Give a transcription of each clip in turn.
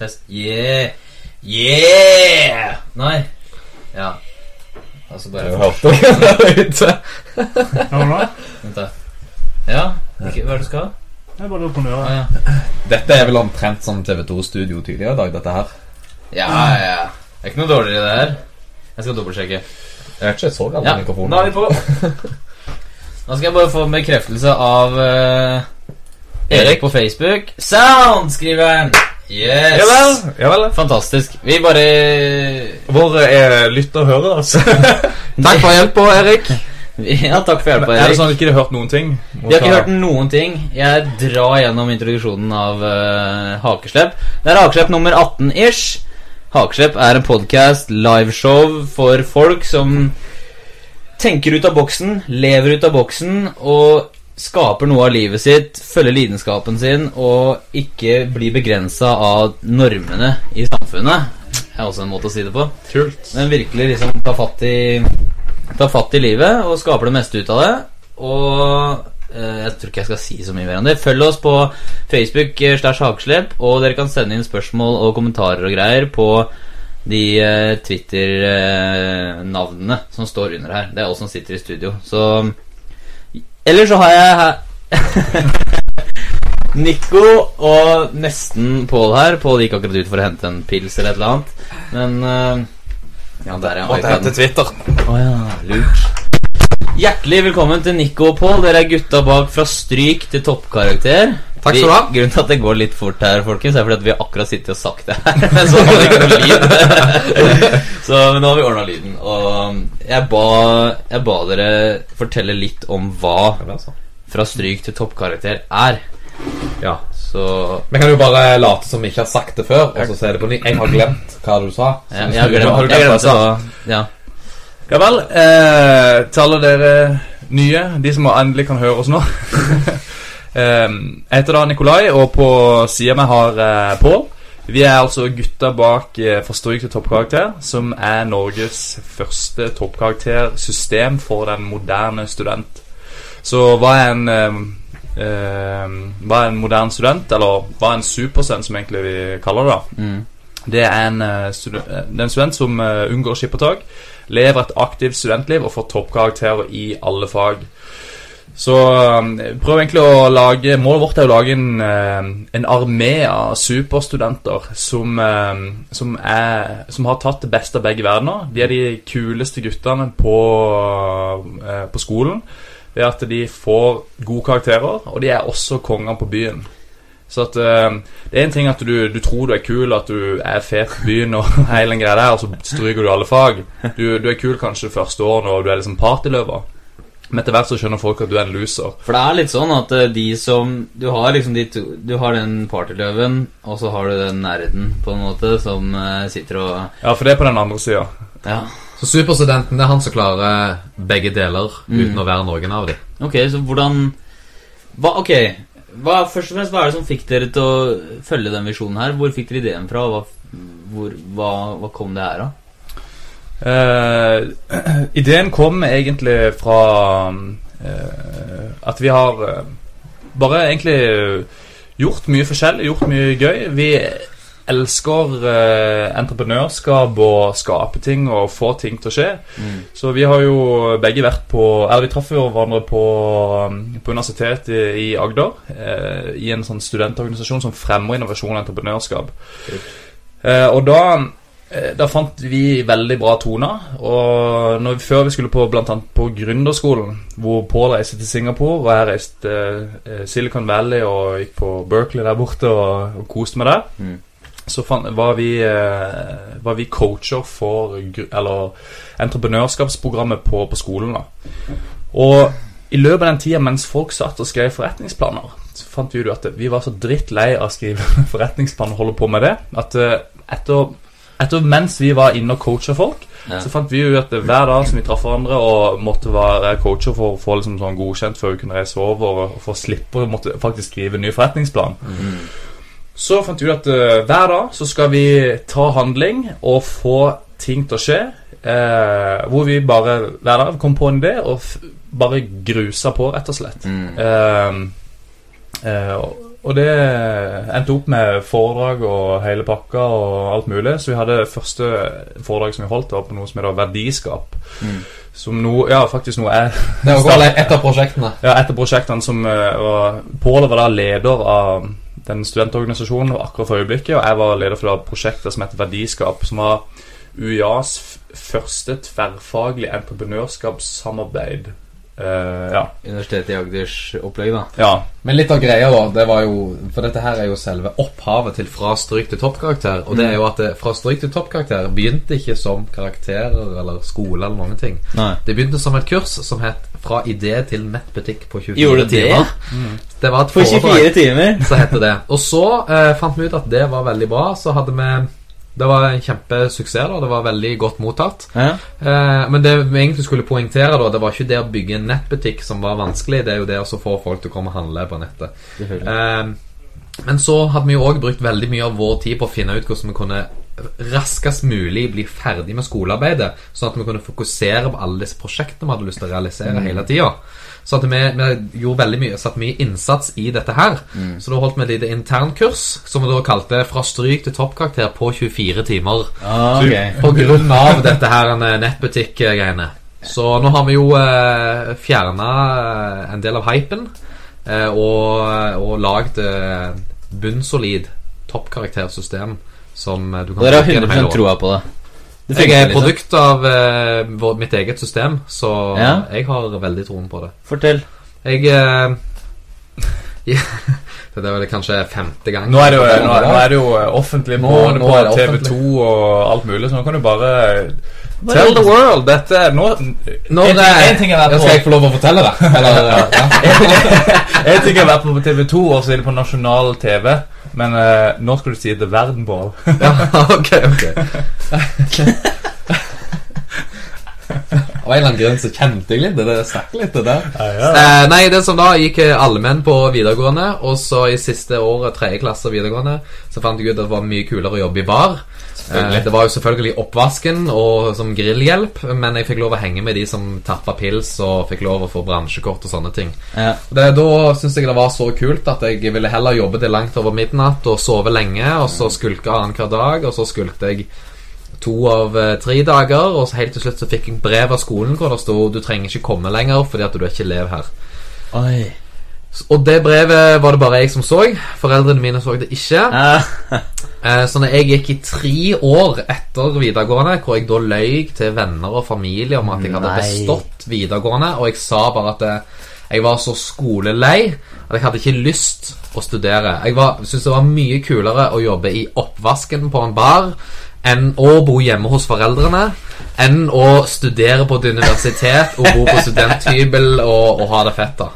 Test. Yeah! Yeah! Nei. Ja. Altså bare Du hørte ute. Ja, hva? Vent, da. Ja? Ikke, hva er det du skal? Jeg bare lurer på noe. ja. Dette er vel omtrent som TV2-studio tidligere i dag, dette her. ja, ja. Det er ikke noe dårligere, det her. Jeg skal dobbeltsjekke. Jeg vet ikke, jeg så aldri Ja, mikrofonen. nå er vi på. Nå skal jeg bare få en bekreftelse av uh, Erik på Facebook. Sound, skriver han. Yes. Ja vel. Ja vel. Fantastisk. Vi bare Hvor er lytt og hører, altså? Takk for hjelpa, Erik. Ja, takk for hjelpa, Er det sånn at ikke har hørt noen ting? Vi har ikke hørt noen ting. Jeg drar gjennom introduksjonen av uh, Hakeslepp. Det er Hakeslepp nummer 18-ish. Hakeslepp er en podkast, liveshow, for folk som tenker ut av boksen, lever ut av boksen og skaper noe av livet sitt, følger lidenskapen sin og ikke blir begrensa av normene i samfunnet. Det er også en måte å si det på. Kult. Men virkelig liksom ta fatt i Ta fatt i livet og skaper det meste ut av det. Og eh, jeg tror ikke jeg skal si så mye mer om det. Følg oss på Facebook eh, slash Hakeslepp, og dere kan sende inn spørsmål og kommentarer og greier på de eh, Twitter-navnene som står under her. Det er oss som sitter i studio. Så Eller så har jeg her Nico og nesten Pål her. Pål gikk akkurat ut for å hente en pils eller et eller annet. Men uh, Ja, der er Måtte hete Twitter. Å ja, lurt. Hjertelig velkommen til Nico og Pål. Dere er gutta bak fra stryk til toppkarakter. Takk skal du ha. Grunnen til at det går litt fort her, folkens, er fordi at vi har akkurat sittet og sagt det her. Så hadde ikke noe lyd. så men nå har vi ordna lyden. Og jeg ba, jeg ba dere fortelle litt om hva fra stryk til toppkarakter er. Ja. Så Vi kan jo bare late som vi ikke har sagt det før, og så si det på nytt. Jeg har glemt hva du sa. Jeg, har glemt hva glemte sa? Ja. Ja vel. Eh, til alle dere nye, de som endelig kan høre oss nå. eh, jeg heter da Nikolai, og på sida mi har eh, Pål. Vi er altså gutta bak eh, Fra stryk til toppkarakter, som er Norges første toppkaraktersystem for den moderne student. Så hva er en eh, eh, Hva er en moderne student, eller hva er en superstudent, som egentlig vi kaller det? da? Mm. Det er en, student, eh, det er en student som unngår skippertak, lever et aktivt studentliv og får toppkarakterer i alle fag. Så eh, prøv egentlig å lage Målet vårt er å lage en, eh, en armé av superstudenter som, eh, som, er, som har tatt det beste av begge verdener. De er de kuleste guttene på, eh, på skolen. Er at de får gode karakterer, og de er også konger på byen. Så at Det er en ting at du, du tror du er kul, at du er fet på byen og hele den greia der, og så stryker du alle fag. Du, du er kul kanskje første året når du er liksom partyløver. Men etter hvert så skjønner folk at du er en loser. For det er litt sånn at eh, de som Du har liksom de to Du har den partyløven, og så har du den nerden, på en måte, som eh, sitter og Ja, for det er på den andre sida. Ja. Så superstudenten det er han som klarer begge deler uten å være noen av dem. Ok, så hvordan hva, Ok, hva, først og fremst, hva er det som fikk dere til å følge den visjonen her? Hvor fikk dere ideen fra? Hva, hvor, hva, hva kom det her av? Eh, ideen kom egentlig fra uh, at vi har uh, bare egentlig gjort mye forskjellig, gjort mye gøy. Vi elsker entreprenørskap og skape ting og få ting til å skje. Så vi har jo begge vært på Eller vi traff jo hverandre på, på universitetet i, i Agder. I en sånn studentorganisasjon som fremmer innovasjon og entreprenørskap. Eh, og da da fant vi veldig bra toner. Og når før vi skulle på blant annet på gründerskolen, hvor Pål reiste til Singapore, og jeg reiste eh, Silicon Valley og gikk på Berkeley der borte og, og koste meg der, Mm. så fant, var, vi, eh, var vi coacher for Eller entreprenørskapsprogrammet på, på skolen. da Og i løpet av den tida mens folk satt og skrev forretningsplaner, så fant vi ut at vi var så drittlei av å skrive forretningsplaner og holde på med det, at eh, etter, etter mens vi var inne og coacha folk, Ja. så fant vi ut at hver dag som vi traff hverandre og måtte være coacher for å få liksom sånn godkjent før vi kunne reise over og for å slippe å måtte faktisk skrive en ny forretningsplan, så fant vi ut at uh, hver dag så skal vi ta handling og få ting til å skje. eh, hvor vi bare hver dag kom på en idé og bare grusa på, rett og slett. Mm. Eh, eh, og- Og det endte opp med foredrag og hele pakka og alt mulig. Så vi hadde første foredrag som vi holdt, var på noe som heter verdiskap. Mm. Som nå ja, faktisk nå er Det var et av prosjektene. Ja, et av prosjektene som uh, var Pål var da leder av den studentorganisasjonen akkurat for øyeblikket, og jeg var leder for det prosjektet som het Verdiskap, som var UiAs første tverrfaglige entreprenørskapssamarbeid. Eh, ja. Universitetet i Agders opplegg, da. ja. Men litt av greia, da, det var jo For dette her er jo selve opphavet til Fra stryk til toppkarakter. Og det er jo at det, Fra stryk til toppkarakter begynte ikke som karakterer eller skole eller noen ting. Nei. Det begynte som et kurs som het Fra idé til nettbutikk på 24 Gjorde det? timer. Det var et foredrag. 24 timer? Så heter det. Og så eh, fant vi ut at det var veldig bra. Så hadde vi Det var en kjempesuksess. da Det var veldig godt mottatt. Ja. Eh, men det vi egentlig skulle poengtere, da det var ikke det å bygge en nettbutikk som var vanskelig. Det er jo det å få folk til å komme og handle på nettet. Eh, men så hadde vi jo òg brukt veldig mye av vår tid på å finne ut hvordan vi kunne raskest mulig bli ferdig med skolearbeidet, sånn at vi kunne fokusere på alle disse prosjektene vi hadde lyst til å realisere hele tida. Så vi, vi gjorde veldig mye satte mye innsats i dette her. Så da holdt vi et lite internkurs som vi da kalte 'Fra stryk til toppkarakter på 24 timer'. Ah, okay. På grunn av dette her eh, nettbutikk-greiene. Så nå har vi jo eh, fjerna en del av hypen eh, og, og lagd eh, bunnsolid toppkaraktersystem som eh, du kan Dere har 100 troa på det. Det Jeg er liksom. produkt av eh, vår, mitt eget system, så Ja. jeg har veldig troen på det. Fortell. Jeg eh, ja, Det er vel kanskje femte gang. Nå er det jo, nå er, nå er det jo eh, offentlig Nå- nå på er det TV2 og alt mulig, så nå kan du bare Tell the world! Dette er nå Nå, en, det- en ting er å være på Skal jeg få lov å fortelle det? Eller, ja. En ting er vært på TV2, og så er det på nasjonal TV. Men uh, nå skal du si The Verden Ball. Ja, ok, ok Av en eller annen grunn så kjente jeg litt det. Det stakk litt, det der. Eh, nei, det som da gikk eh, allmenn på videregående, og så i siste året, tredje klasse videregående, så fant jeg ut at det var mye kulere å jobbe i bar. Eh, det var jo selvfølgelig oppvasken og som grillhjelp, men jeg fikk lov å henge med de som tappa pils og fikk lov å få bransjekort og sånne ting. Ja. Det, da syns jeg det var så kult at jeg ville heller jobbe til langt over midnatt og sove lenge, og så skulke annenhver dag, og så skulkte jeg to av eh, tre dager, og så helt til slutt så fikk jeg brev av skolen hvor det stod 'Du trenger ikke komme lenger fordi at du er ikke elev her'. Oi. Og det brevet var det bare jeg som så. Foreldrene mine så det ikke. Eh, Så når jeg gikk i tre år etter videregående, hvor jeg da løy til venner og familie om at jeg hadde bestått videregående, og jeg sa bare at eh, jeg var så skolelei at jeg hadde ikke lyst å studere. Jeg var- syntes det var mye kulere å jobbe i oppvasken på en bar enn å bo hjemme hos foreldrene. Enn å studere på et universitet og bo på studenthybel og, og ha det fett. da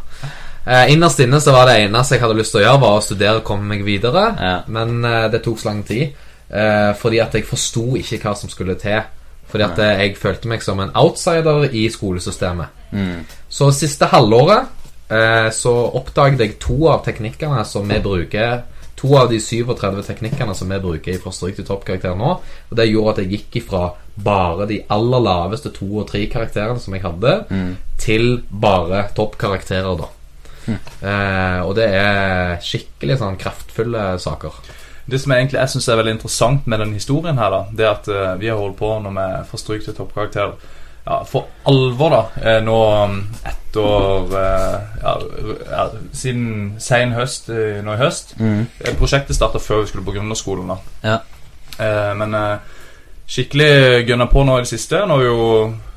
Eh, innerst inne så var det eneste jeg hadde lyst til å gjøre, var å studere og komme meg videre. Ja. Men eh, det tok så lang tid. eh, fordi at jeg forsto ikke hva som skulle til. Fordi at eh, jeg følte meg som en outsider i skolesystemet. Mm. Så siste halvåret eh, så oppdaget jeg to av teknikkene som vi bruker To av de 37 teknikkene som vi bruker i Forstryk til toppkarakter nå. Og det gjorde at jeg gikk ifra bare de aller laveste to og tre karakterene som jeg hadde, Mm. til bare toppkarakterer, da. Eh, og det er skikkelig sånn kraftfulle saker. Det som jeg egentlig jeg synes er veldig interessant med den historien her, da, det er at uh, vi har holdt på nå med Fra stryk til toppkarakter ja, for alvor, da. eh, nå um, etter eh, ja, ja, Siden sein høst eh, nå i høst. Mm. Prosjektet starta før vi skulle på gründerskolen. da. Ja. Eh, men skikkelig gønna på nå i det siste. Nå har vi jo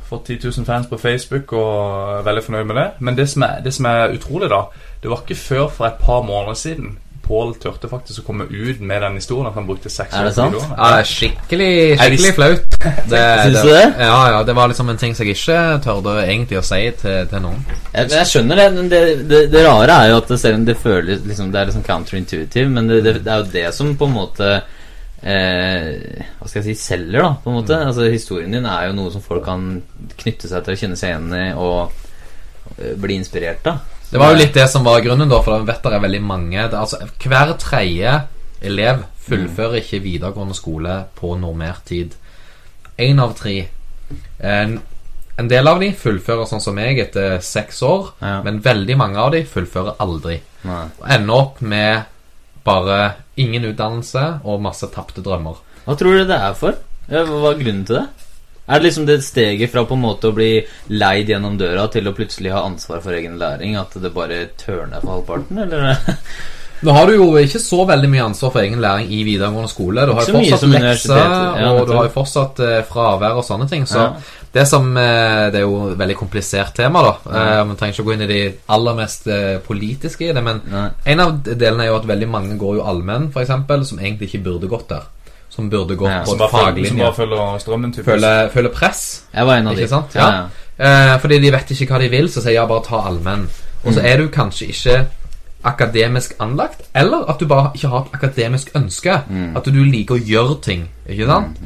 fått 10 000 fans på Facebook og er veldig fornøyd med det. Men det som, er, det som er utrolig, da Det var ikke før for et par måneder siden Pål turte faktisk å komme ut med den historien at han brukte seks Er det år på sant? videoene. Ja, det er skikkelig, skikkelig flaut. Det, Syns du det? Ja, ja, det var liksom en ting som jeg ikke tørde egentlig å si til, til noen. Jeg, jeg skjønner det, men det, det, det rare er jo at det, selv om det føles liksom, Det er liksom counterintuitive, men det, det, det er jo det som på en måte eh, Hva skal jeg si selger, da, på en måte. Altså Historien din er jo noe som folk kan knytte seg til og kjenne seg igjen i og eh, bli inspirert av. Det var jo litt det som var grunnen, da, for jeg vet det er veldig mange det, altså, Hver tredje elev fullfører ikke videregående skole på normert tid. Én av tre. En, en del av de fullfører sånn som meg etter seks år, Ja. men veldig mange av de fullfører aldri. Nei. Og ender opp med bare ingen utdannelse og masse tapte drømmer. Hva tror du det er for? Hva er grunnen til det? Er det liksom det steget fra på en måte å bli leid gjennom døra til å plutselig ha ansvar for egen læring, at det bare tørner for halvparten, eller? Nå har du jo ikke så veldig mye ansvar for egen læring i videregående skole. Du har jo fortsatt lekser, ja, og du har jo fortsatt eh, fravær og sånne ting. Så Ja. det som eh, Det er jo et veldig komplisert tema, da. Man Vi trenger ikke gå inn i de aller mest politiske i det, men Nei. en av delene er jo at veldig mange går jo allmenn, f.eks., som egentlig ikke burde gått der. Som burde gått Ja, på Som et faglinje som bare følger strømmen, typisk. Føler, føler press. Jeg var en av de. Sant? Ja. Ja. Eh, fordi de vet ikke hva de vil, så sier jeg bare ta allmenn. Og Mm. så er du kanskje ikke akademisk anlagt, eller at du bare ikke har et akademisk ønske. Mm. At du liker å gjøre ting. Ikke sant?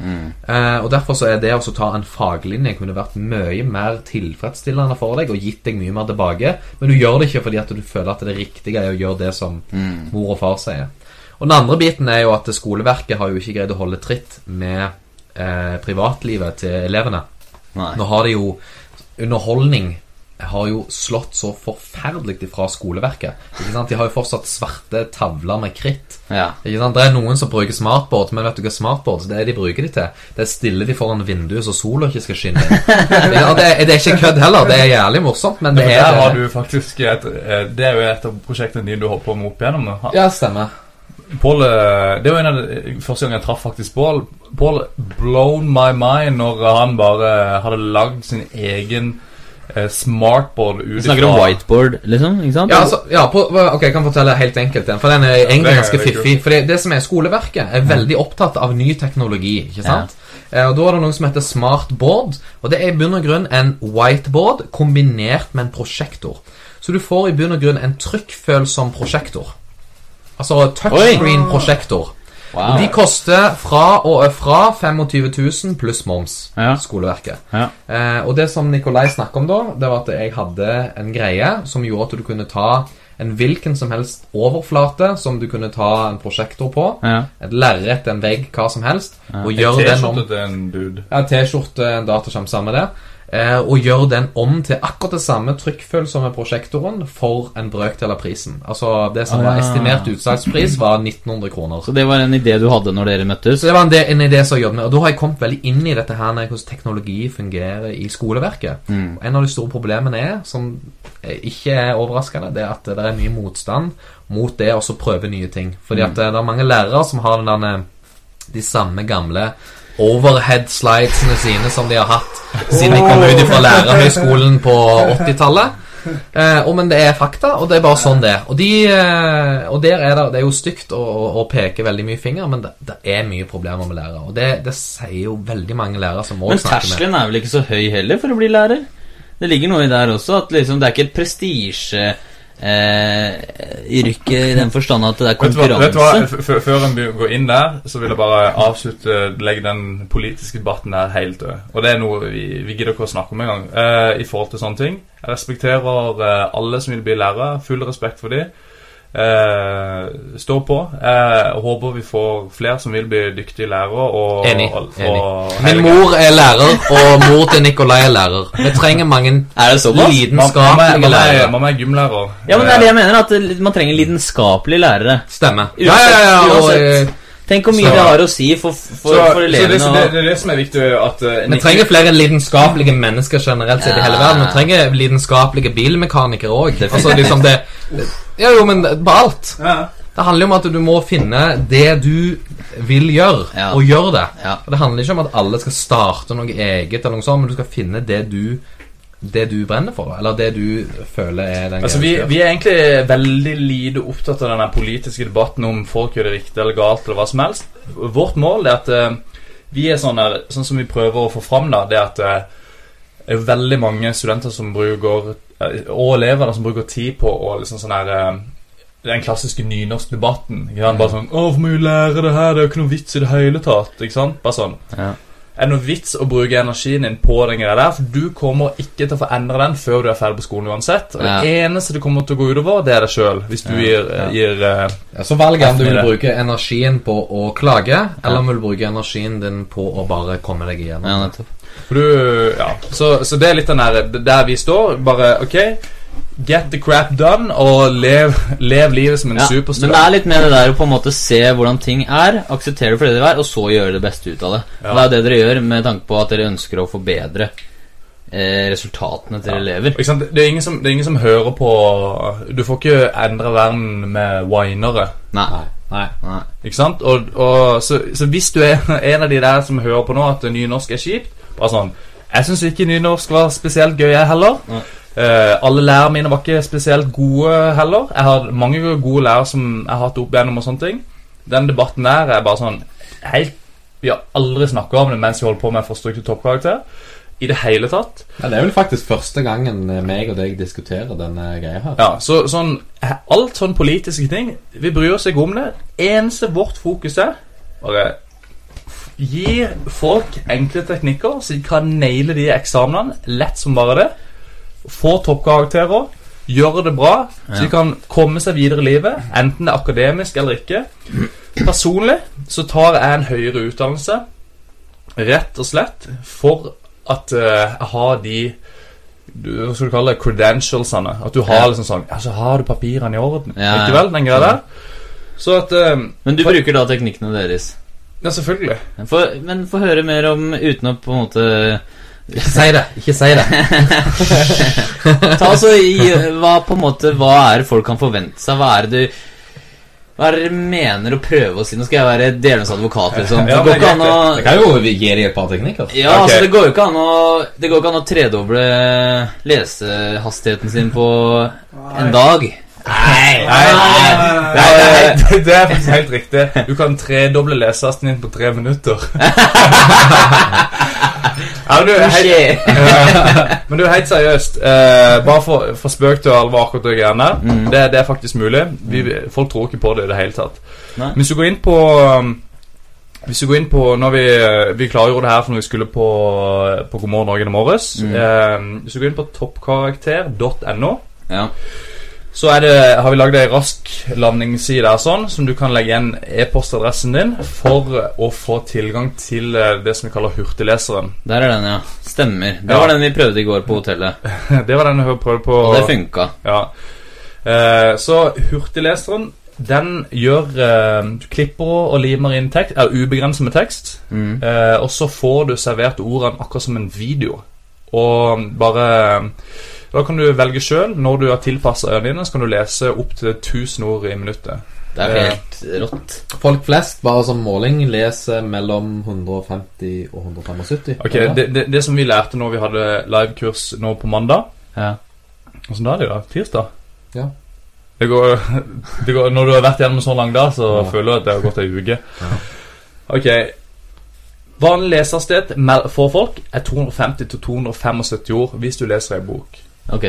Eh, og Derfor så er det å ta en faglinje kunne vært mye mer tilfredsstillende for deg og gitt deg mye mer tilbake. Men du gjør det ikke fordi at du føler at det riktige er å gjøre det som Mm. mor og far sier. Og Den andre biten er jo at skoleverket har jo ikke greid å holde tritt med eh, privatlivet til elevene. Nei. Nå har de jo Underholdning har jo slått så forferdelig ifra skoleverket. Ikke sant? De har jo fortsatt svarte tavler med kritt. Ja. Ikke sant? Det er noen som bruker smartboard, men vet du hva smartboard det er de bruker de til? Det stiller de foran vinduet så sola ikke skal skinne inn. Ja, det, er, det er ikke kødd heller. Det er jævlig morsomt, men det er det. har du faktisk et, eh, Det er jo et av prosjektene dine du holdt på med opp igjennom. nå. Ja, stemmer. Pål eh, Det var en av de første gang jeg traff faktisk Pål. Pål blown my mind når han bare hadde lagd sin egen eh, smartboard ut snakker om whiteboard, liksom? Ikke sant? Ja, altså, ja på, ok, Jeg kan fortelle helt enkelt den, for den er egentlig ganske fiffig. For det, det som er Skoleverket er veldig opptatt av ny teknologi. ikke sant? Ja. Og Da er det noe som heter smartboard. Og Det er i bunn og grunn en whiteboard kombinert med en prosjektor. Så du får i bunn og grunn en trykkfølsom prosjektor. Altså touchscreen-prosjektor. Wow. De koster fra, og, fra 25 000 pluss moms. Ja. Skoleverket. Ja. Eh, og det som Nikolai snakket om da, det var at jeg hadde en greie som gjorde at du kunne ta en hvilken som helst overflate som du kunne ta en prosjektor på. Ja. Et lerret, en vegg, hva som helst. Og En gjøre den om T-skjorte til en dude. ja, T-skjorte, en dataskjerm, samme det. Eh, og gjøre den om til akkurat det samme trykkfølsomme prosjektoren for en brøkdel av prisen. Altså Det som var Ah. estimert utsalgspris, var 1900 kroner. Så det var en idé du hadde når dere møttes? Så det var en, en idé som jeg jobbet med. Og da har jeg kommet veldig inn i dette her med hvordan teknologi fungerer i skoleverket. Mm. En av de store problemene er, som eh, ikke er overraskende, det er at det er mye motstand mot det å prøve nye ting. Fordi at eh, det er mange lærere som har den de samme gamle overhead-slidesene sine som de har hatt siden de kom ut fra lærerhøyskolen på 80-tallet. Eh, og, men det er fakta, og det er bare sånn det er. Og, de, eh, og der er det, det er jo stygt å, å, peke veldig mye finger, men det, det er mye problemer med lærere. Og det, det sier jo veldig mange lærere som Men også snakker med. terskelen er vel ikke så høy heller for å bli lærer? Det ligger noe i der også, at liksom det er ikke et prestisje eh, yrke i den forstand at det er konkurranse. Før en går inn der, så vil jeg bare avslutte Legge den politiske debatten der helt død. Og det er noe vi, vi gidder ikke å snakke om engang. Eh, I forhold til sånne ting. Jeg respekterer eh, alle som vil bli lærere. Full respekt for dem. Stå på. Jeg håper vi får flere som vil bli dyktige lærere. Og, Enig, og, enig. og Min mor er lærer, og mor til Nikolai er lærer. Vi trenger mange lidenskapelige lærere. Mamma er gymlærer. Ja, men det er det jeg mener, at man trenger lidenskapelige lærere. Stemmer. Ja, ja, ja. ja og, Uansett. eh, Tenk hvor mye Så- det har å si for, for, Så, for elevene. så det, det, det er det som er viktig. At uh, vi trenger flere lidenskapelige mennesker generelt sett i hele verden. Vi trenger lidenskapelige bilmekanikere òg. Altså liksom det Ja, jo, men på alt. Ja. Det handler jo om at du må finne det du vil gjøre, Ja. og gjøre det. Ja. Og Det handler ikke om at alle skal starte noe eget, eller noe sånt, men du skal finne det du Det du brenner for, eller det du føler er den Altså, vi, vi er egentlig veldig lite opptatt av denne politiske debatten om folk gjør det riktig eller galt, eller hva som helst. Vårt mål er at uh, vi er sånn, der, sånn som vi prøver å få fram, da, det er at det uh, er veldig mange studenter som bruker uh, og elever da, som bruker tid på å liksom sånn her eh, den klassiske nynorskdebatten. Bare sånn 'Å, hvor må vi lære det her? Det er jo ikke noe vits i det hele tatt.' Ikke sant? Bare sånn. Ja. Er det noe vits å bruke energien din på den greia der? For du kommer ikke til å få endre den før du er ferdig på skolen uansett. Og Ja. det eneste det kommer til å gå utover, det er deg sjøl. Hvis du gir, Ja. gir eh, Ja, Så valget om du vil bruke energien på å klage, eller om du vil bruke energien din på å bare komme deg igjennom. Ja. For du, ja Så, så det er litt den der Der vi står. Bare OK, get the crap done og lev, lev livet som en Ja, men det er litt mer det der å på en måte se hvordan ting er, akseptere det for det det er, og så gjøre det beste ut av det. Ja. Og Det er jo det dere gjør med tanke på at dere ønsker å forbedre eh, resultatene til elever. Ikke sant? Det, er ingen som, det er ingen som hører på Du får ikke endre verden med winere. Nei. Nei. Nei. Ikke sant? Og, og, så, så hvis du er en av de der som hører på nå at nynorsk er kjipt Bare sånn Jeg syns ikke nynorsk var spesielt gøy, jeg heller. Nei. Eh, alle lærerne mine var ikke spesielt gode heller. Jeg har mange gode lærere som jeg har hatt opp igjennom og sånne ting. Den debatten der er bare sånn helt Vi har aldri snakka om det mens vi holder på med forstrykte toppkarakter. I det hele tatt. Ja, det er vel faktisk første gangen eh, meg og deg diskuterer denne greia her. Ja, så sånn Alt sånn politiske ting Vi bryr oss ikke om det. Eneste vårt fokus er bare gi folk enkle teknikker, så de kan naile de eksamenene lett som bare det. Få toppkarakterer. Gjøre det bra, så de kan komme seg videre i livet, enten det er akademisk eller ikke. Personlig så tar jeg en høyere utdannelse rett og slett for at eh, jeg har de Hva skal du kalle det? Credentialsene. At du har liksom sånn Ja, så har du papirene i orden. Ja. Ikke vel? Den greia der. Så at eh, Men du bruker da teknikkene deres. Ja, selvfølgelig. For, men få høre mer om uten å på en måte Ikke si det! Ikke si det! Ta altså i hva på en måte Hva er det folk kan forvente seg? Hva er det du Hva er det dere mener å prøve å si? Nå skal jeg være djevelens advokat, liksom. Det går ikke an å Det kan jo gi deg et par teknikker. Ja, okay. altså det går jo ikke an å Det går ikke an å tredoble lesehastigheten sin på en dag. Nei, nei, det, er, det, det er faktisk helt riktig. Du kan tredoble lesehasten din på tre minutter. ja, men, du, helt, men du, helt seriøst uh, Bare for, for spøk til alvor akkurat det greiene. Mm. Det, det er faktisk mulig. Vi, folk tror ikke på det i det hele tatt. Nei. Hvis du går inn på um, Hvis du går inn på Når vi, vi klargjorde det her for når vi skulle på, på God morgen Norge i morges. Mm. Uh, hvis du går inn på toppkarakter.no Ja. Så det, har vi lagd ei rask landingsside der sånn, som du kan legge igjen e-postadressen din for å få tilgang til eh, det som vi kaller hurtigleseren. Der er den, ja. Stemmer. Det Ja. var den vi prøvde i går på hotellet. Det var den vi prøvde på. Og det funka. Ja. Eh, så hurtigleseren, den gjør eh, Du klipper og limer inn tekst, er ubegrenset med tekst, Mm. eh, og så får du servert ordene akkurat som en video. Og bare Da kan du velge sjøl. Når du har tilpassa øynene dine, så kan du lese opptil 1000 ord i minuttet. Det er helt rått. Folk flest, bare som måling, leser mellom 150 og 175. Ok, det, det, det som vi lærte når vi hadde livekurs nå på mandag Ja. Åssen dag er det i dag? Tirsdag? Ja. Det går, det går, når du har vært gjennom en så lang dag, så Ja. føler du at det har gått ei uke. Ja. Ok. Vanlig lesersted for folk er 250-275 ord hvis du leser ei bok. Ok.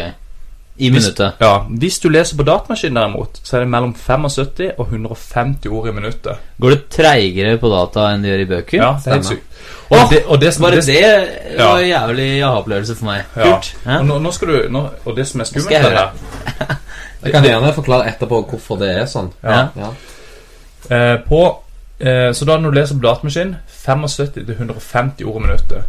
I minuttet. Ja, Hvis du leser på datamaskin, derimot, så er det mellom 75 og 150 ord i minuttet. Går det treigere på data enn det gjør i bøker? Ja, det er helt Stemmer. sykt. Og, Åh, det, og det som Bare det, det var en jævlig aha-opplevelse for meg. Ja. Kult. Ja. Og nå, nå skal du nå, Og det som er skummelt Skal jeg med det høre. Jeg kan gjerne forklare etterpå hvorfor det er sånn. Ja. Ja. Eh, på, eh, så da når du leser på datamaskin 75 til 150 ord i minuttet.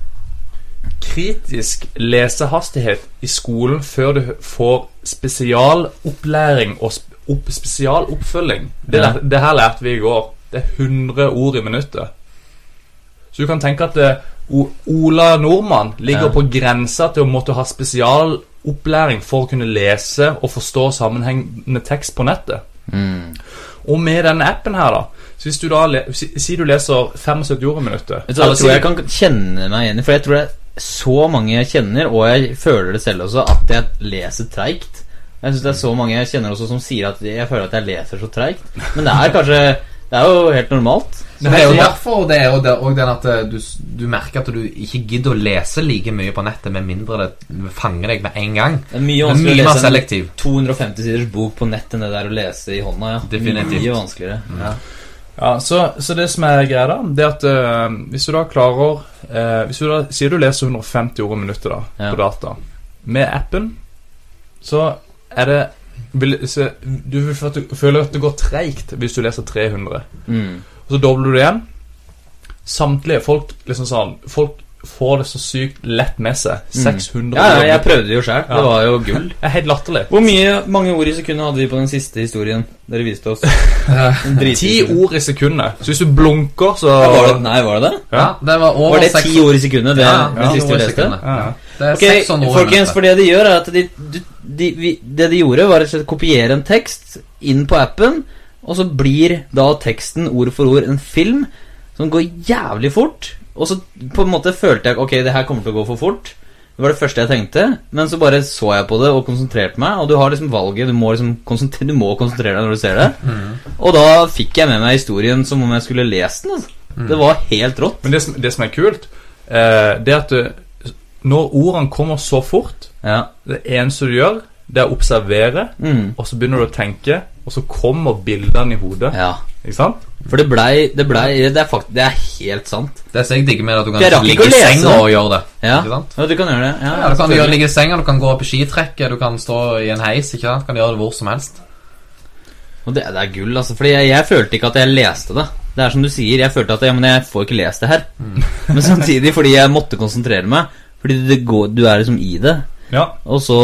Kritisk lesehastighet i skolen før du får spesialopplæring og sp opp, spesialoppfølging. Det, Ja. det her lærte vi i går. Det er 100 ord i minuttet. Så du kan tenke at det, O Ola Nordmann ligger Ja. på grensa til å måtte ha spesialopplæring for å kunne lese og forstå sammenhengende tekst på nettet. Mm. Og med denne appen her, da Så hvis du da si, si du leser 75 ord i minuttet jeg tror jeg kan kjenne meg igjen i For jeg tror det så mange jeg kjenner, og jeg føler det selv også, at jeg leser treigt. Jeg synes det er så mange jeg kjenner også som sier at jeg føler at jeg leser så treigt. Men det er kanskje Det er jo helt normalt. Men det er jo derfor det jo det, og den at eh, du, du merker at du ikke gidder å lese like mye på nettet med mindre det fanger deg med en gang. Det er mye er vanskeligere å lese en 250 siders bok på nett enn det der å lese i hånda. ja Definitivt. Mye vanskeligere. Ja. Ja, så, så det som er greia, da, det er at eh, hvis du da klarer eh, Hvis du da sier du leser 150 ord i minuttet da Ja. på data Med appen så er det vil, så, Du vil få føler at det går treigt hvis du leser 300. Mm. Og så dobler du det igjen. Samtlige folk liksom sånn Folk får det så sykt lett med seg. 600 Mm. Ja, ja, jeg prøvde det jo sjøl. Det var jo gull. Det er helt latterlig. Hvor mye, mange ord i sekundet hadde vi på den siste historien dere viste oss? En Ti ord i sekundet. Så hvis du blunker, så Ja, var det, nei, var det det? Ja, det var over Var det ti ord i sekundet, det, Ja, det siste vi leste? Det er okay, 600 ord folkens, for det de gjør er at de, de, de, vi- Det de gjorde var å kopiere en tekst inn på appen Og så blir da teksten ord for ord en film Som går jævlig fort. Og så på en måte følte jeg Ok, det her kommer til å gå for fort. Det var det første jeg tenkte. Men så bare så jeg på det og konsentrerte meg. Og du har liksom valget. Du må, liksom konsentrere, du må konsentrere deg når du ser det. Og da fikk jeg med meg historien Som om jeg skulle lest den altså. Det var helt rått. Men det som, det som er kult, eh, det er at du, når ordene kommer så fort Ja. Det eneste du gjør, det er å observere, mm. og så begynner du å tenke, og så kommer bildene i hodet. Ja Ikke sant? For det blei Det, blei, det, er fakt, det er helt sant Det er så jeg digger med at du kan ligge i senga og gjøre det. Ja, Ikke sant? ja du kan gjøre det. Ja, Ja, du kan gjøre, ligge i senga, du kan gå på skitrekket, du kan stå i en heis. ikke sant? Du kan gjøre det hvor som helst. Og det, det er gull, altså. Fordi jeg, jeg følte ikke at jeg leste det. Det er som du sier, jeg følte at ja, men jeg får ikke lest det her. Men samtidig fordi jeg måtte konsentrere meg. Fordi det går, du er liksom i det. Ja. Og så,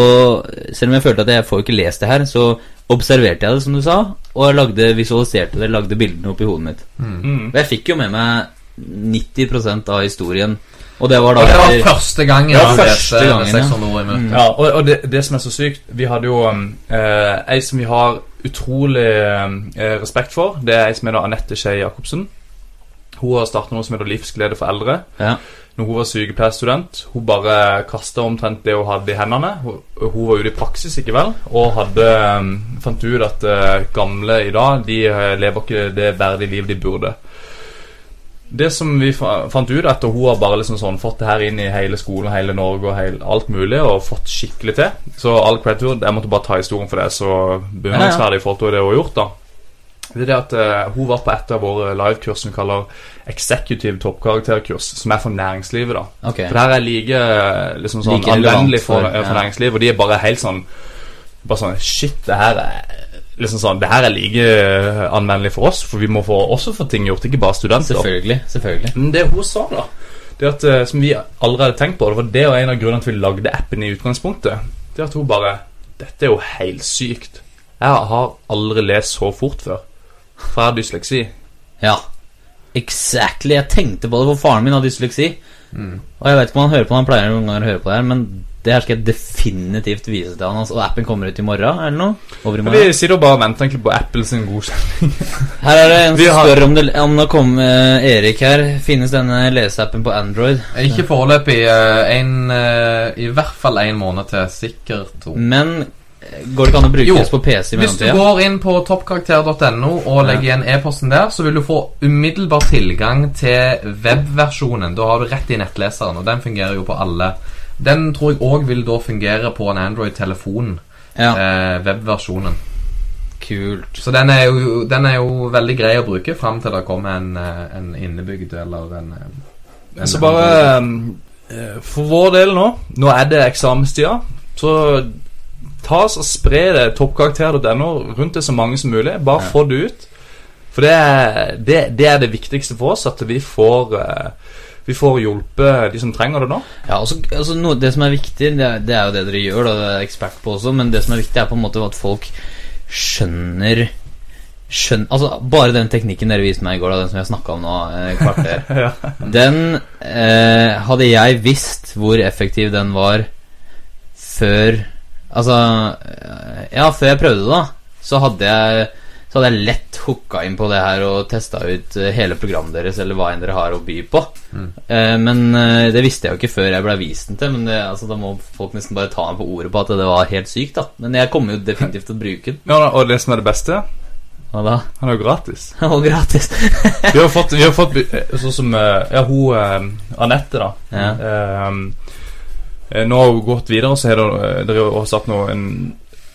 selv om jeg følte at jeg får ikke lest det her, så observerte jeg det, som du sa. Og jeg lagde, visualiserte det, lagde bildene opp i hodet mitt. Mm. Og jeg fikk jo med meg 90% av historien. Og det var da Og det var første gangen Ja, første gangen, ja. 600 ord i minuttet. Ja, og, og det, det som er så sykt Vi hadde jo um, eh, ei som vi har utrolig eh, respekt for. Det er ei som heter Anette Skei Jacobsen. Hun har starta noe som heter Livsglede for eldre. Ja. Når hun var sykepleierstudent, hun bare kasta omtrent det hun hadde i hendene. Hun, hun var ute i praksis, ikke vel, og hadde um, fant ut at eh, gamle i dag De eh, lever ikke det verdige liv de burde. Det som vi fant ut at hun har bare liksom sånn fått det her inn i hele skolen, hele Norge og hele, alt mulig, og fått skikkelig til Så all credit. Jeg måtte bare ta historien for det, så beundringsverdig i forhold til det hun har gjort. da det er det at eh, Hun var på et av våre livekurs som vi kaller Executive toppkarakterkurs, som er for næringslivet. da okay. For det her er like liksom sånn Like anvendelig for, for- for, næringslivet, og de er bare helt sånn Bare sånn Shit, det her er liksom sånn Det her er like anvendelig for oss, for vi må få, også få ting gjort, ikke bare studenter. Selvfølgelig. selvfølgelig Men det hun sa, da Det at, eh, Som vi aldri hadde tenkt på, det var det og en av grunnene til at vi lagde appen i utgangspunktet. Det at hun bare Dette er jo helt sykt. Jeg har aldri lest så fort før. For jeg har dysleksi. Ja. Exactly. Jeg tenkte på det, for faren min har dysleksi. Og jeg vet ikke om han hører på det, han pleier noen ganger å høre på det her, men det her skal jeg definitivt vise til han. Altså, og appen kommer ut i morgen, eller noe? Over i morgen. vi sitter og bare venter egentlig på Apple sin godkjenning. Her er det en som spør om det, om det kommer Erik her. Finnes denne leseappen på Android? Ikke foreløpig. Uh, En, eh, I hvert fall én måned til. Sikkert to. Men går det ikke an å Jo, brukes på PC i Hvis du går inn på toppkarakter.no og legger igjen e-posten der, så vil du få umiddelbar tilgang til webversjonen. Da har du rett i nettleseren, og den fungerer jo på alle. Den tror jeg òg vil da fungere på en Android-telefon. Ja, Eh, webversjonen. kult. Så den er, jo, den er jo veldig grei å bruke fram til det kommer en, eh, en innebygd eller en, eh, en Så bare eh, For vår del nå Nå er det eksamenstida Så ta oss og spre det toppkarakter.no rundt til så mange som mulig. Bare få det ut. For det er, det, det er det viktigste for oss, at vi får eh, Vi får hjulpet de som trenger det nå. Ja, altså, altså noe, Det som er viktig, det er, det er jo det dere gjør, da, det er ekspert på også, men det som er viktig, er på en måte at folk skjønner Skjønn, altså Bare den teknikken dere viste meg i går, da, den som jeg snakka om nå, eh, kvarter Den eh, Hadde jeg visst hvor effektiv den var før Altså eh, Ja, før jeg prøvde det, da, så hadde jeg så hadde jeg lett hooka inn på det her og testa ut eh, hele programmet deres, eller hva enn dere har å by på. Eh, men eh, det visste jeg jo ikke før jeg ble vist den til. Men det, altså, da må folk nesten bare ta meg på ordet på at det var helt sykt. da Men jeg kommer jo definitivt til å bruke den. Ja, og det som er det beste, Hva da? han er jo gratis. Og gratis. Vi har fått, vi har fått sånn som Ja, hun Anette, da. Ja. Eh, nå har hun gått videre, så har dere eh, satt noe en,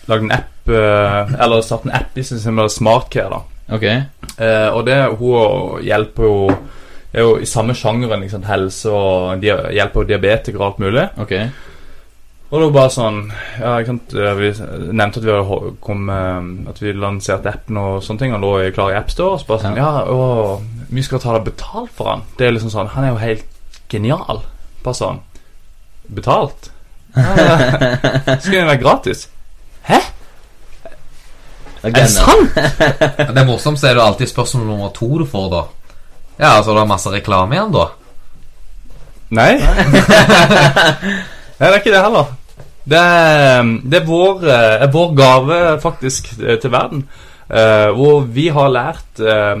Lagd en app eh, Eller satt en app i som heter SmartCare. da okay. Eh, Og det hun hjelper jo er jo i samme sjangeren. Liksom, helse og dia hjelper jo diabetikere og alt mulig. Okay. Og det var bare sånn Ja, eh, Vi nevnte at vi, kom, eh, at vi lanserte appen og sånne ting. Han lå i klar i AppStore. Og så bare sånn Ja, å, vi skal ta det betalt for han. Det er liksom sånn Han er jo helt genial Bare sånn Betalt? Skulle den være gratis? Hæ? Er det sant? Det er morsomt, så er det alltid spørsmål nummer to du får, da. Ja, altså det er masse reklame igjen, da. Nei. Nei, det er ikke det heller. Det er, det er, vår, eh, er vår gave, faktisk, eh, til verden. Uh, hvor vi har lært uh,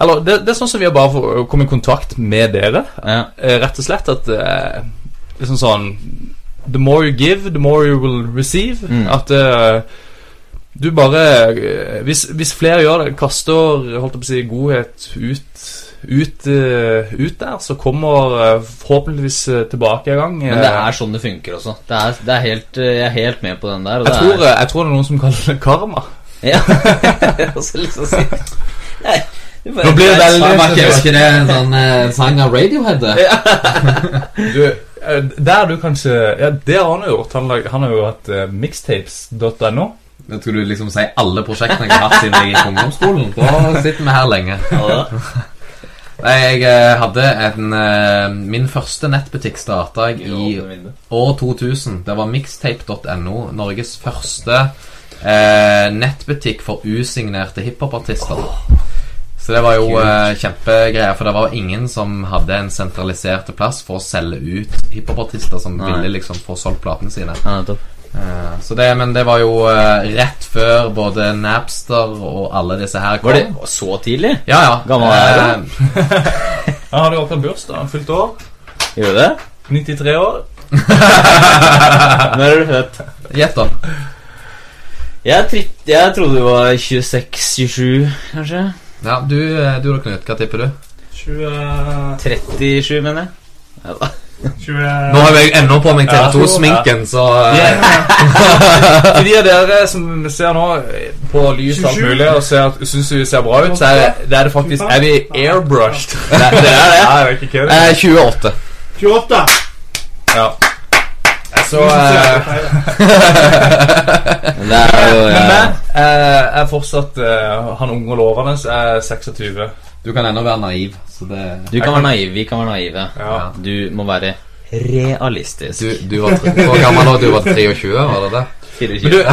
Eller det, det er sånn som vi har bare kommet i kontakt med dere. Ja. Uh, rett og slett at eh, Liksom sånn The more you give, the more you will receive. Mm. At uh, du bare eh, hvis, hvis flere gjør det, kaster holdt jeg på å si, godhet ut ut, uh, ut der, så kommer uh, forhåpentligvis uh, tilbake en gang. Men det er sånn det funker også. Det er, det er helt, jeg er helt med på den der. Og jeg, det tror, er, jeg tror det er noen som kaller det karma. Ja. Og så liksom si Nei, du Nå blir det veldig- Var ikke, det en sånn eh, sang av Radiohead? Ja. Du, der du kanskje Ja, det har han jo gjort. Han, lag- han har jo hatt uh, mixtapes.no. Jeg tror du liksom sier alle prosjektene jeg har hatt siden jeg gikk på ungdomsskolen. Da sitter vi her lenge. Ja, Nei, jeg eh, hadde en eh, Min første nettbutikk starta jeg i år 2000. Det var mixtape.no. Norges første eh, nettbutikk for usignerte hiphopartister. Så det var jo eh, kjempegreier, for det var ingen som hadde en sentralisert plass for å selge ut hiphopartister som Nei. ville liksom få solgt platene sine. Ja. Eh, så det, men det var jo uh, rett før både Napster og alle disse her kom. Var det så tidlig? Ja, ja. Gammel er du? Han hadde jo akkurat bursdag. Fylt år. Gjør du det? 93 år. Når er du født? Gjett, da. Jeg, jeg trodde du var 26-27, kanskje. Ja, du, eh, du og Knut. Hva tipper du? 20, 37, mener jeg. Ja, da. 20 Nå har jeg ennå på meg TV2-sminken, så eh, For de av dere som ser nå på lys alt mulig og ser syns vi ser bra ut, så er det, det er det faktisk Er vi airbrushed? Det, det er det. Ja, jeg vet ikke hva det eh, 28. 28. Så uh, Men Det er jo Men ja. jeg eh, er fortsatt eh, han unge og lovende, så er 26. Du kan ennå være naiv, så det Du kan være naiv, vi kan være naive. Ja. Du må være realistisk. Du, du var tre- Hvor gammel var du? Du var 23, var det det? 24. Men du, jeg,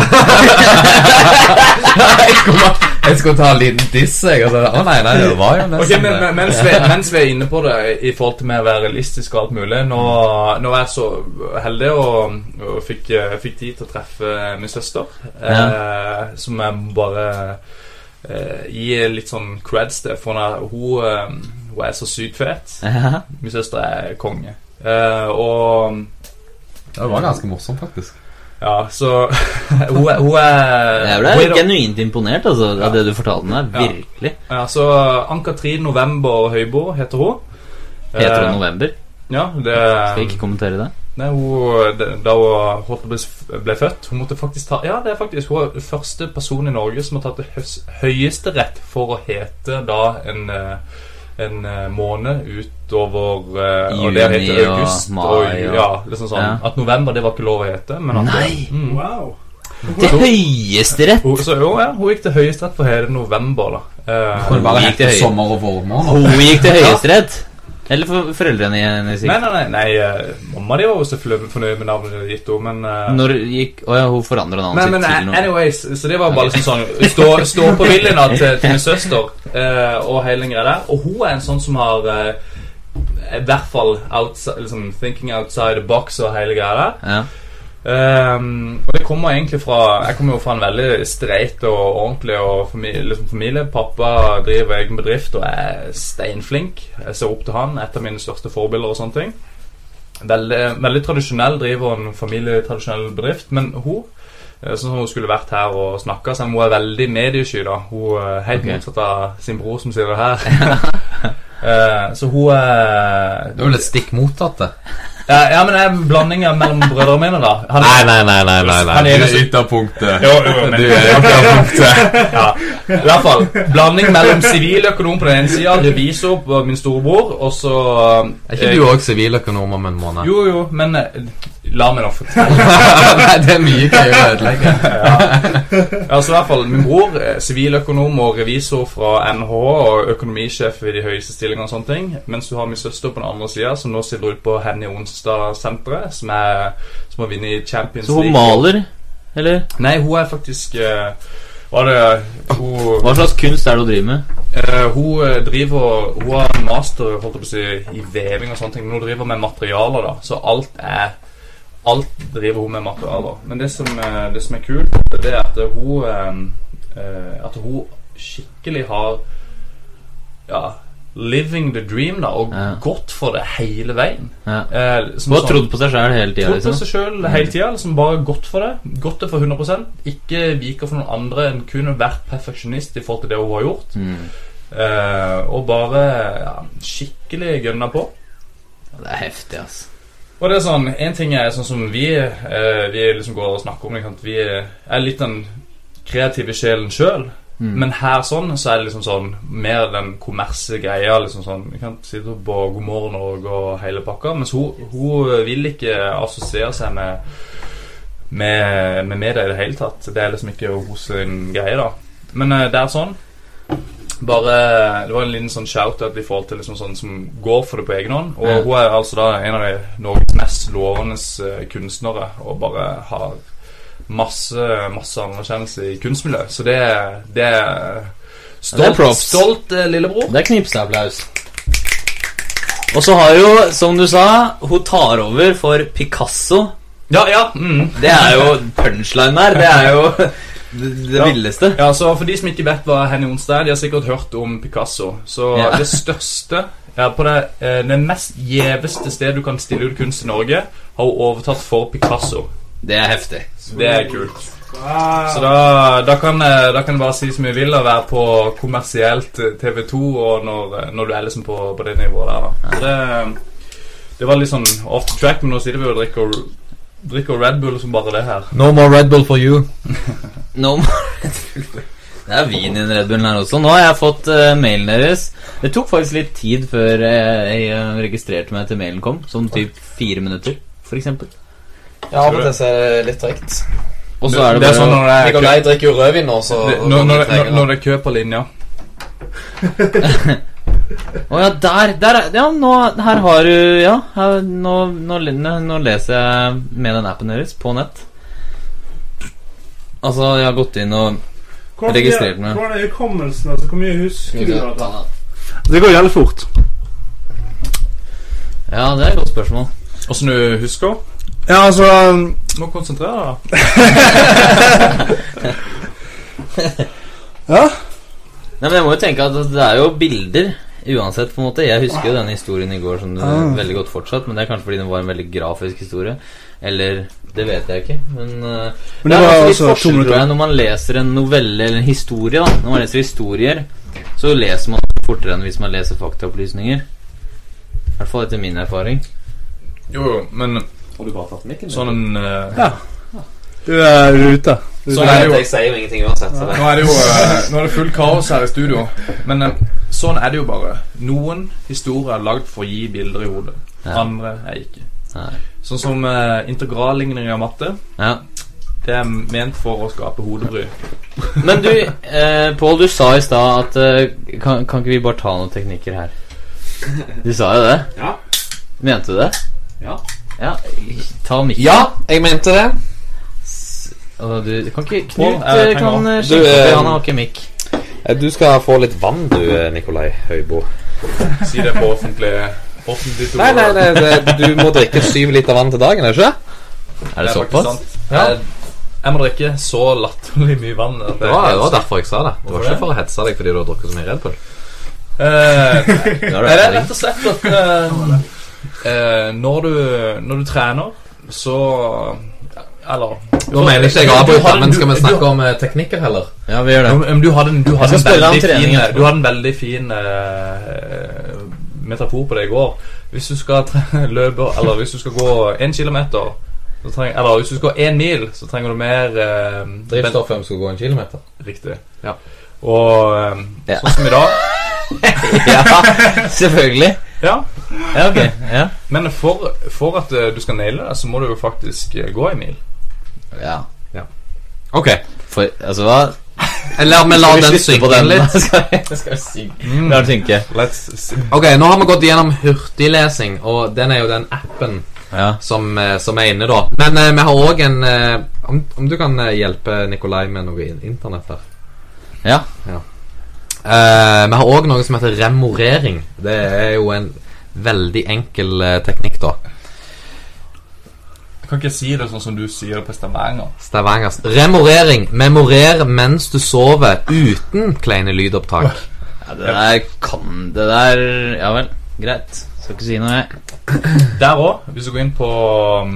skulle, jeg skulle ta en liten diss, jeg. Altså, så, å nei, nei, det var jo nesten nesten men, men mens, vi, mens vi er inne på det i forhold til med å være realistisk og alt mulig Nå, nå er jeg så heldig og, og fikk, eh, fikk tid til å treffe min søster. Eh, som jeg bare eh, gir litt sånn creds til. For hun hun, eh, hun er så sykt fet. Ja. Min søster er konge. Eh, og Det var ganske morsomt, faktisk. Ja, så hun, er- hun er Jeg ble er genuint imponert altså, av det du fortalte meg. Virkelig. Ja, så Ann-Katrin November Høybo heter hun. Heter Eh, hun November? Ja, det Skal jeg ikke kommentere det? Nei, hun, Da hun holdt bli- ble født Hun måtte faktisk ta Ja, det er faktisk Hun er første person i Norge som har tatt det høs- høyesterett for å hete da en eh, en eh, måned utover eh, Og det Juni august, og mai og, ja, liksom sånn Ja. At november, det var ikke lov å hete. Men at Nei. Mm. Wow. Til høyesterett! Hun, så jo, ja, hun gikk til høyesterett for hele november, da. Eh, Kunne bare Gikk hete det høy- sommer og vårmåned. Hun gikk til høyesterett. Eller for foreldrene hennes nei, nei, nei, nei eh, mamma de var jo selvfølgelig fornøyd med navnet hadde gitt henne, men eh, Når gikk Å ja, hun forandra navnet sitt men til noe. anyways, så det var bare liksom sånn Stå, stå på viljen til, til min søster uh, og hele greia der. Og hun er en sånn som har uh, i hvert fall outside, liksom, thinking outside the box og hele greia der. Ja. Ehm, og det kommer egentlig fra Jeg kommer jo fra en veldig streit og ordentlig og familie, liksom familie. Pappa driver egen bedrift og er steinflink. Jeg ser opp til han. Et av mine største forbilder og sånne ting. Veldig, veldig tradisjonell, driver en familietradisjonell bedrift. Men hun eh, Sånn som hun skulle vært her og snakka, så hun er veldig mediesky. da Hun er helt okay. motsatt av sin bror, som sier det her. uh, så hun er Det er jo litt stikk motsatt, det. Ja, men er en blanding mellom brødrene mine, da. Han, Nei, nei, nei. nei, nei, nei. Han er Du jo ytterpunktet. Jo, jo, men Du er ytterpunktet. ja, I hvert fall. Blanding mellom siviløkonom på den ene sida, revisor på min storebror, og så Er ikke du òg siviløkonom om en måned? Jo, jo, men eh, La meg da fortelle. Nei, det er mye gøy å ødelegge. Ja, så i hvert fall Min bror, eh, siviløkonom og revisor fra NH og økonomisjef i de høyeste stillingene og sånne ting. Mens du har min søster på den andre sida, som nå stiller ut på Henny Onsdag-senteret, som, er- som har vunnet Champions League. Så hun League. maler, eller? Nei, hun er faktisk uh, Hva er det Hun Hva slags kunst er det hun driver med? Uh, hun driver Hun har master holdt jeg på å si, i veving og sånne ting, men hun driver med materialer, da. Så alt er Alt driver hun med materialer. Men det som, eh, det som er kult, det er at hun eh, eh, At hun skikkelig har Ja Living the dream, da, og Ja. gått for det hele veien. Ja. Eh, som Hun har trodd på seg sjøl hele tida, Trodd på liksom. seg sjøl hele tida. Liksom bare gått for det. Gått det for 100% Ikke viker for noen andre enn kun vært perfeksjonist i forhold til det hun har gjort. Mm. Eh, og bare ja, skikkelig gønna på. Det er heftig, altså. Og det er sånn, En ting er sånn som vi eh, Vi liksom går og snakker om sant? Vi er litt den kreative sjelen sjøl. Mm. Men her sånn så er det liksom sånn mer den kommersielle greia. liksom sånn Vi kan sitte på God morgen Norge og hele pakka. Mens hun, hun vil ikke assosiere seg med med, med media i det hele tatt. Det er liksom ikke hos sin greie, da. Men eh, det er sånn. Bare Det var en liten sånn shout-out i forhold til liksom sånn som går for det på egen hånd. Og Ja. hun er altså da en av de Norges mest lovende eh, kunstnere og bare har masse masse anerkjennelse i kunstmiljøet. Så det, det er Ja, det er stolt, eh, lillebror. Det er knipseapplaus. Og så har jo, som du sa, hun tar over for Picasso. Ja, ja. Mm. Det er jo punchline der. Det er jo det, det Ja. villeste. Ja, så For de som ikke vet hva Henny Onsdag er, de har sikkert hørt om Picasso. Så Ja. det største ja, På det, eh, det mest gjeveste stedet du kan stille ut kunst i Norge, har hun overtatt for Picasso. Det er heftig. Det er kult. Så da, da, kan, eh, da kan jeg bare si som jeg vil og være på kommersielt eh, TV2 og når, når du er liksom på, på det nivået der. da Så det, det var litt sånn off the track, men nå sitter vi og drikker, drikker Red Bull som bare det her. No more Red Bull for you. No more Det er vin i den Red Bullen her også. Nå har jeg fått uh, mailen deres. Det tok faktisk litt tid før eh, jeg eh, registrerte meg til mailen kom. Som typ fire minutter, eksempel. Ja, av og til så er det litt tregt. Og så er det det bare sånn når det er kø, Nikolai drikker jo rødvin nå, så det, når, når, det er kø på linja. Å ja, der, der er Ja, nå Her har du Ja, her, nå, nå, nå leser jeg med den appen deres på nett. Altså, jeg har gått inn og Hvordan Registrert meg. Hvordan er hukommelsen? Altså, hvor mye husker du? Da? det? Går jævlig fort. Ja, det er et godt spørsmål. Åssen du husker? Ja, altså um, Må konsentrere deg. Ja. Nei, men jeg må jo tenke at det er jo bilder uansett, på en måte. Jeg husker jo denne historien i går som Ah. veldig godt fortsatt, men det er kanskje fordi den var en veldig grafisk historie. Eller Det vet jeg ikke, men, uh, Men det er altså litt forskjell, tror jeg, når man leser en novelle eller en historie. da Når man leser historier, så leser man fortere enn hvis man leser faktaopplysninger. I hvert fall etter min erfaring. Jo, jo, men Har du bare tatt mikken? sånn en uh, Ja. Du er ute. Sånn er det jo. Jeg sier jo ingenting uansett. Så det. Nå er det jo eh, Nå er det fullt kaos her i studio. Men eh, sånn er det jo bare. Noen historier er lagd for å gi bilder i hodet. Andre er ikke. Sånn som uh, integralligning av matte. Ja. Det er ment for å skape hodebry. Men du, eh, Pål, du sa i stad at eh, kan, kan ikke vi bare ta noen teknikker her? Du sa jo det. Ja. Mente du det? Ja. Ja, Ta mikken. Ja, jeg mente det. Altså, du kan ikke Knut eh, eh, kan skifte, Du, sjekke opp i eh, Han har ikke mikk. Du skal få litt vann, du, Nikolai Høibo. Si det på offentlig Offentlig Nei, nei, nei, det, du må drikke syv liter vann til dagen, er det ikke? Er det såpass? Ja. Jeg, må drikke så latterlig mye vann. At Det var, det var derfor jeg sa det. Det var ikke for å hetse deg fordi du har drukket så mye Red Bull. Uh, Det Nei, det er rett og slett at uh, uh, når, du, når du trener, så Eller Nå mener ikke jeg å avbryte, men skal vi snakke om eh, teknikker heller? Ja, vi gjør det. Men du hadde, en- du hadde en veldig fin etterpå. Du hadde en veldig fin uh, metafor på det i går. Hvis du skal tre- løpe Eller hvis du skal gå én kilometer så treng, Eller hvis du skal gå én mil, så trenger du mer uh, Drivstoff før du skal gå en kilometer. Riktig. Ja. Og uh, Ja. sånn som i dag ja, selvfølgelig. Ja, Ja, okay. Ja. Men for, for at eh, du skal naile det, så må du jo faktisk eh, gå en mil. Ja. Ok. For, altså, hva Eller vi lar den synke inn litt. skal jeg, skal jeg synge? La det synke. Let's. Ok, nå har vi gått gjennom hurtiglesing, og den er jo den appen Ja. som, eh, som er inne, da. Men eh, vi har òg en eh, om, om du kan eh, hjelpe Nikolai med noe internett der? Ja. Eh, vi har òg noe som heter remorering. Det er jo en veldig enkel eh, teknikk, da. Jeg kan ikke si det sånn som du sier det på Stavanger. Stavangers. Remorering. Memorer mens du sover uten kleine lydopptak. ja. Det der kan Det der Ja vel. Greit. Skal ikke si noe, jeg. Der òg, hvis du går inn på um,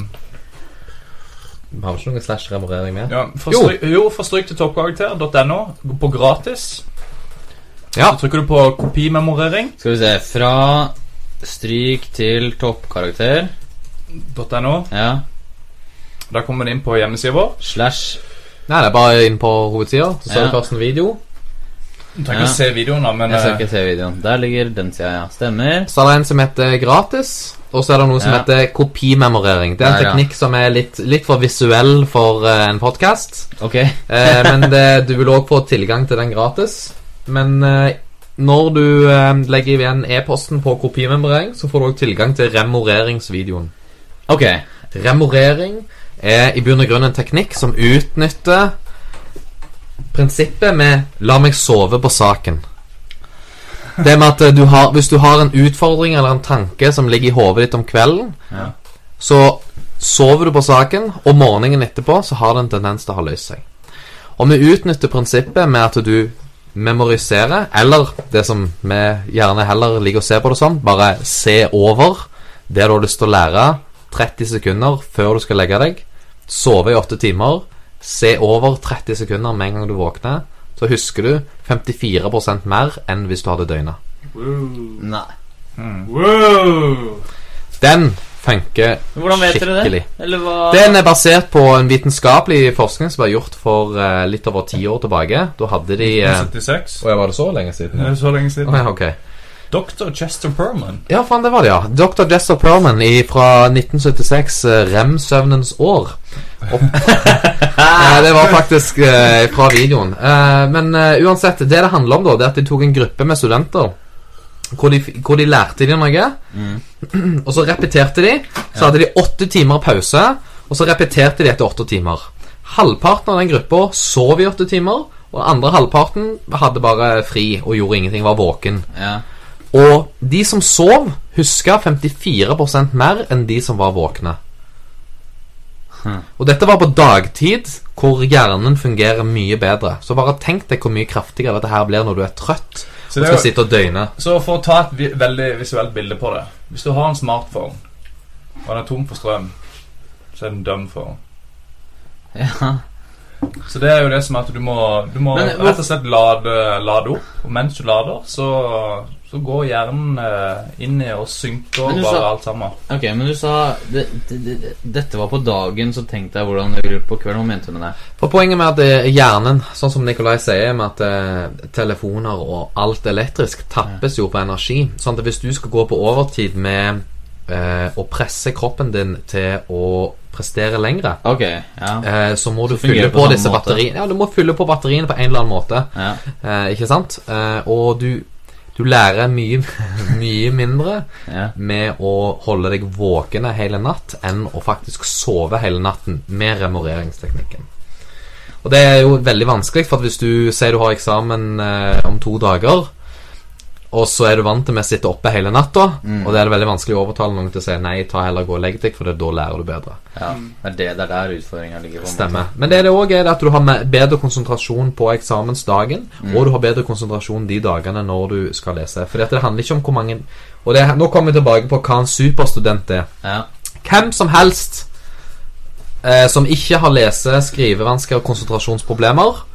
Vi har ikke noen slash remorering med. ja, for Jo. stryk, Jo, for stryk til toppkarakter.no. Gå på gratis. Ja. Så trykker du på kopimemorering. Skal vi se. Fra stryk til toppkarakter. .no. Ja. Da kommer du inn på hjemmesida vår. Slash Nei, det er bare inn på hovedsida. Så ser Ja. du først en video. Du trenger Ja. ikke å se videoen, da, men Jeg skal eh, ikke se videoen. Der ligger den sida, ja. Stemmer. Så er det en som heter gratis, og så er det noe som Ja. heter kopimemorering. Det er en ja. teknikk som er litt, litt for visuell for uh, en podkast. Ok. Eh, men det, du vil òg få tilgang til den gratis. Men eh, når du eh, legger igjen e-posten på kopimemorering, så får du òg tilgang til remoreringsvideoen. Ok. Remorering er i bunn og grunn en teknikk som utnytter prinsippet med 'la meg sove på saken'. Det med at eh, du har, Hvis du har en utfordring eller en tanke som ligger i hodet ditt om kvelden, Ja. så sover du på saken, og morgenen etterpå så har det en tendens til å ha løst seg. Og vi utnytter prinsippet med at du memoriserer, eller det som vi gjerne heller liker å se på det som, bare se over det du har lyst til å lære 30 sekunder før du skal legge deg. Sove i 8 timer. Se over 30 sekunder med en gang du våkner. Så husker du 54% mer enn hvis du hadde døgna. Wow. Nei. wow. Den funker Hvordan vet dere det? skikkelig. Eller hva Den er basert på en vitenskapelig forskning som ble gjort for eh, litt over ti år tilbake. Da hadde de uh, 76. Var det så lenge siden? Det er så lenge siden. Å, ja, ok. Dr. Chester Perman. Ja, faen, det var det, ja. Dr. Jester Perman i, fra 1976, eh, REM-søvnens år. Eh, det var faktisk eh, fra videoen. Men uansett, det det handler om, da, det er at de tok en gruppe med studenter. Hvor de, hvor de lærte de noe, og så repeterte de. Så hadde de åtte timer pause, og så repeterte de etter åtte timer. Halvparten av den gruppa sov i åtte timer, og andre halvparten hadde bare fri og gjorde ingenting, var våken. Ja. Og de som sov, huska 54% mer enn de som var våkne. Hm. Og dette var på dagtid, hvor hjernen fungerer mye bedre. Så bare tenk deg hvor mye kraftigere dette her blir når du er trøtt Så, og er skal jo, sitte og døgne. så for å ta et veldig visuelt bilde på det Hvis du har en smartphone, og den er tom for strøm, så er den døm for ja. Så det er jo det som er at du må, du må Men rett og slett lade, lade opp. Og mens du lader, så, så går hjernen eh, inn i og synker bare sa- alt sammen. Ok, men du sa det, det, det, Dette var på dagen, så tenkte jeg hvordan det ville på kvelden. Hva mente du med det? For Poenget med at eh, hjernen, sånn som Nikolai sier, med at eh, telefoner og alt elektrisk tappes jo på energi. Sånn at hvis du skal gå på overtid med eh, å presse kroppen din til å prestere lengre, okay, ja. eh, så må du Så fylle på på disse batteriene. Ja, du må fylle på batteriene på en eller annen måte. ja. Eh, ikke sant? Eh, og du, du lærer mye, mye mindre ja. med å holde deg våkne hele natt enn å faktisk sove hele natten med remoreringsteknikken. Og det er jo veldig vanskelig, for hvis du sier du har eksamen eh, om to dager, og så er du vant til med å sitte oppe hele natta, Mm. og det er det veldig vanskelig å overtale noen til å si nei, ta heller gå og legg deg, for det, da lærer du bedre. ja. Det er det, det er der utfordringa ligger. på. Stemmer. Men det det òg er, at du har bedre konsentrasjon på eksamensdagen, og du har bedre konsentrasjon de dagene når du skal lese. For det handler ikke om hvor mange Og det, Nå kommer vi tilbake på hva en superstudent er. Ja. Hvem som helst eh, som ikke har lese-, skrivevansker og konsentrasjonsproblemer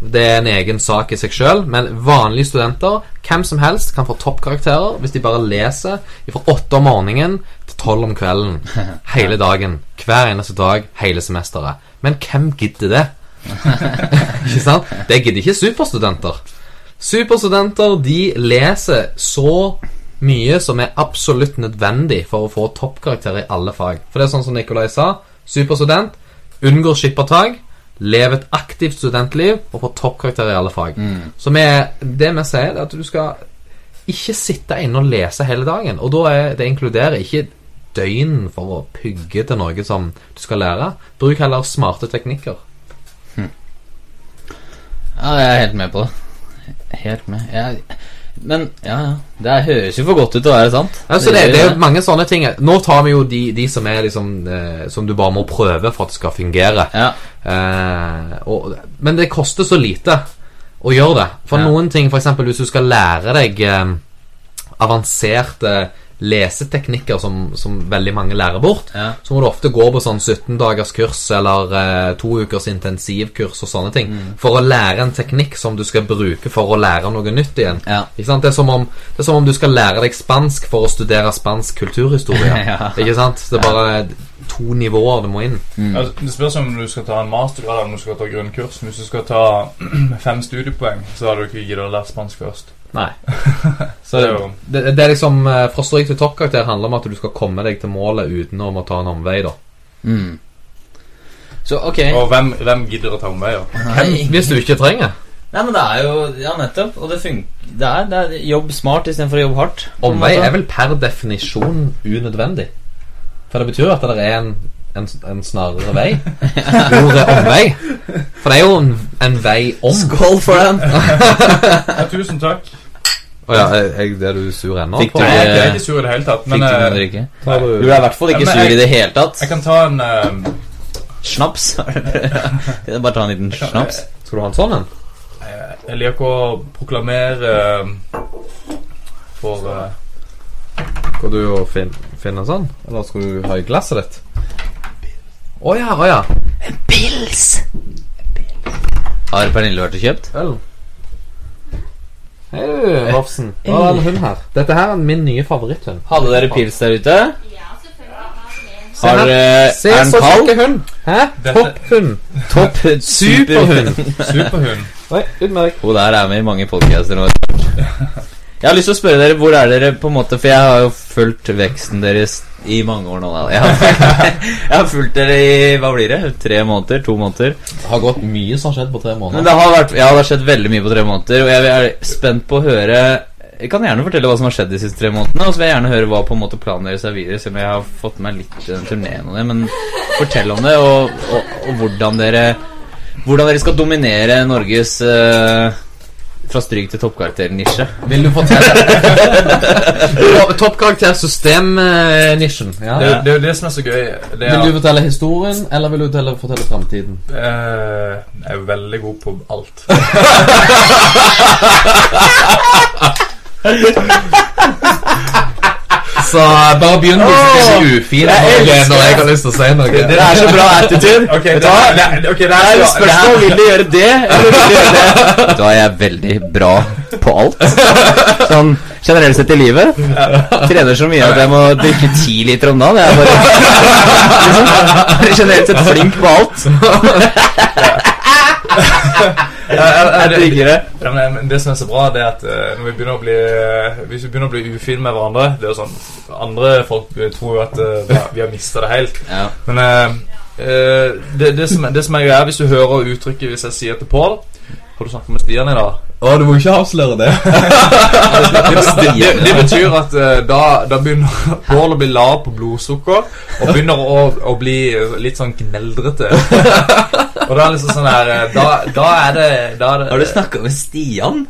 Det er en egen sak i seg sjøl, men vanlige studenter, hvem som helst, kan få toppkarakterer hvis de bare leser fra åtte om morgenen til tolv om kvelden. Hele dagen. Hver eneste dag, hele semesteret. Men hvem gidder det? ikke sant? Det gidder ikke superstudenter. Superstudenter de leser så mye som er absolutt nødvendig for å få toppkarakter i alle fag. For det er sånn som Nikolai sa. Superstudent. Unngår skippertak. Leve et aktivt studentliv og få toppkarakter i alle fag. Så vi, det vi sier, er at du skal ikke sitte inne og lese hele dagen. Og da er det inkluderer ikke døgn for å pugge til noe som du skal lære. Bruk heller smarte teknikker. Ja, jeg er helt med på det. Helt med. Jeg, men ja, ja. Det høres jo for godt ut til å være sant. Altså, det, det, det er jo mange sånne ting. Nå tar vi jo de, de som er liksom eh, Som du bare må prøve for at det skal fungere. Ja. Eh, og, men det koster så lite å gjøre det. For Ja. noen ting, f.eks. hvis du skal lære deg eh, avanserte leseteknikker som, som veldig mange lærer bort, Ja. så må du ofte gå på sånn 17 dagers kurs eller eh, to ukers intensivkurs og sånne ting Mm. for å lære en teknikk som du skal bruke for å lære noe nytt igjen. Ja. Ikke sant? Det, er som om, det er som om du skal lære deg spansk for å studere spansk kulturhistorie. Ja. Ikke sant? Det er bare to nivåer du må inn. Altså, det spørs om du skal ta en mastergrad eller om du skal ta grunnkurs. Hvis du skal ta fem studiepoeng, så har du ikke giddet å lære spansk først. Nei. Så det Det, det er liksom eh, Fra stryk til toppkarakter handler om at du skal komme deg til målet uten å må ta en omvei, da. Mm. Så ok. Og hvem, hvem gidder å ta omveier? Hvis du ikke trenger. Nei, men det er jo Ja, nettopp. Og det funker. Det er, det er jobb smart istedenfor å jobbe hardt. Omvei er vel per definisjon unødvendig. For det betyr jo at det er en, en, en snarere vei. Ordet omvei. For det er jo en, en vei om. Skål for den! Ja, tusen takk. Å ja, er, er det du sur ennå? Fikk du- Nei, jeg er ikke sur i det hele tatt, Fikk men du noe å eh, drikke? Du du er i hvert fall ikke sur jeg- i det hele tatt. jeg kan ta en uh, Snaps? Jeg bare ta en liten snaps? Skal du ha en sånn en? Jeg liker å proklamere uh, for uh, Skal du og fin, finne en sånn? Eller skal du ha i glasset ditt? Å ja, å ja. Har Pernille vært og kjøpt? Øl. Hei du, Vofsen. Hva er det hun her? Dette her er min nye favoritthund. Hadde dere pils der ute? Ja, selvfølgelig har her. Se Er den så kald? kjekke hund. Hæ? Dette- Topphund. Topp Superhund. superhund. Oi, ut med deg. Hun der er med i mange podcaster nå. Jeg har lyst til å spørre dere, hvor er dere på en måte For jeg har jo fulgt veksten deres i mange år nå. Da. Jeg har, jeg har fulgt dere i hva blir det? Tre måneder? To måneder? Det har gått mye som har skjedd på tre Men måneder. det har vært, ja, det har skjedd veldig mye på tre måneder, og jeg er spent på å høre Jeg kan gjerne fortelle hva som har skjedd de siste tre månedene, og så vil jeg gjerne høre hva på en måte planen deres er videre, selv om jeg har fått med meg litt den turneen og det, men fortell om det, og, og, og hvordan dere Hvordan dere skal dominere Norges eh, fra stryk til toppkarakter-nisje. Vil du fortelle Toppkaraktersystem-nisjen. Ja. Det, det er jo det som er så gøy. Det er, Vil du fortelle historien, eller vil du fortelle, fortelle framtiden? Uh, jeg er jo veldig god på alt. Så bare begynn å bli ufin når jeg har lyst til å si noe. Det er så bra attitude. Ok, det er, det er, er, er spørsmål Vil du gjøre det, eller vil du gjøre det? Da er jeg veldig bra på alt. Sånn generelt sett i livet. Trener så mye at jeg må drikke ti liter om dagen. Jeg er bare liksom, generelt sett flink på alt. Jeg digger det. Ja, men men det som er så bra, det er at eh, når vi begynner å bli eh, Hvis vi begynner å bli ufine med hverandre Det er jo sånn Andre folk eh, tror jo at vi har, mista det helt. Ja. Men eh, eh, det, det, som, det som er greia, hvis du hører uttrykket hvis jeg sier til Pål Har du snakket med Stian i dag? Å, du må ikke avsløre det. Det, det, det betyr at uh, da, da begynner Pål å bli lav på blodsukker og begynner å, å bli litt sånn gneldrete. Og da er det liksom sånn her eh, Da, da er det, da er Har du snakka med Stian?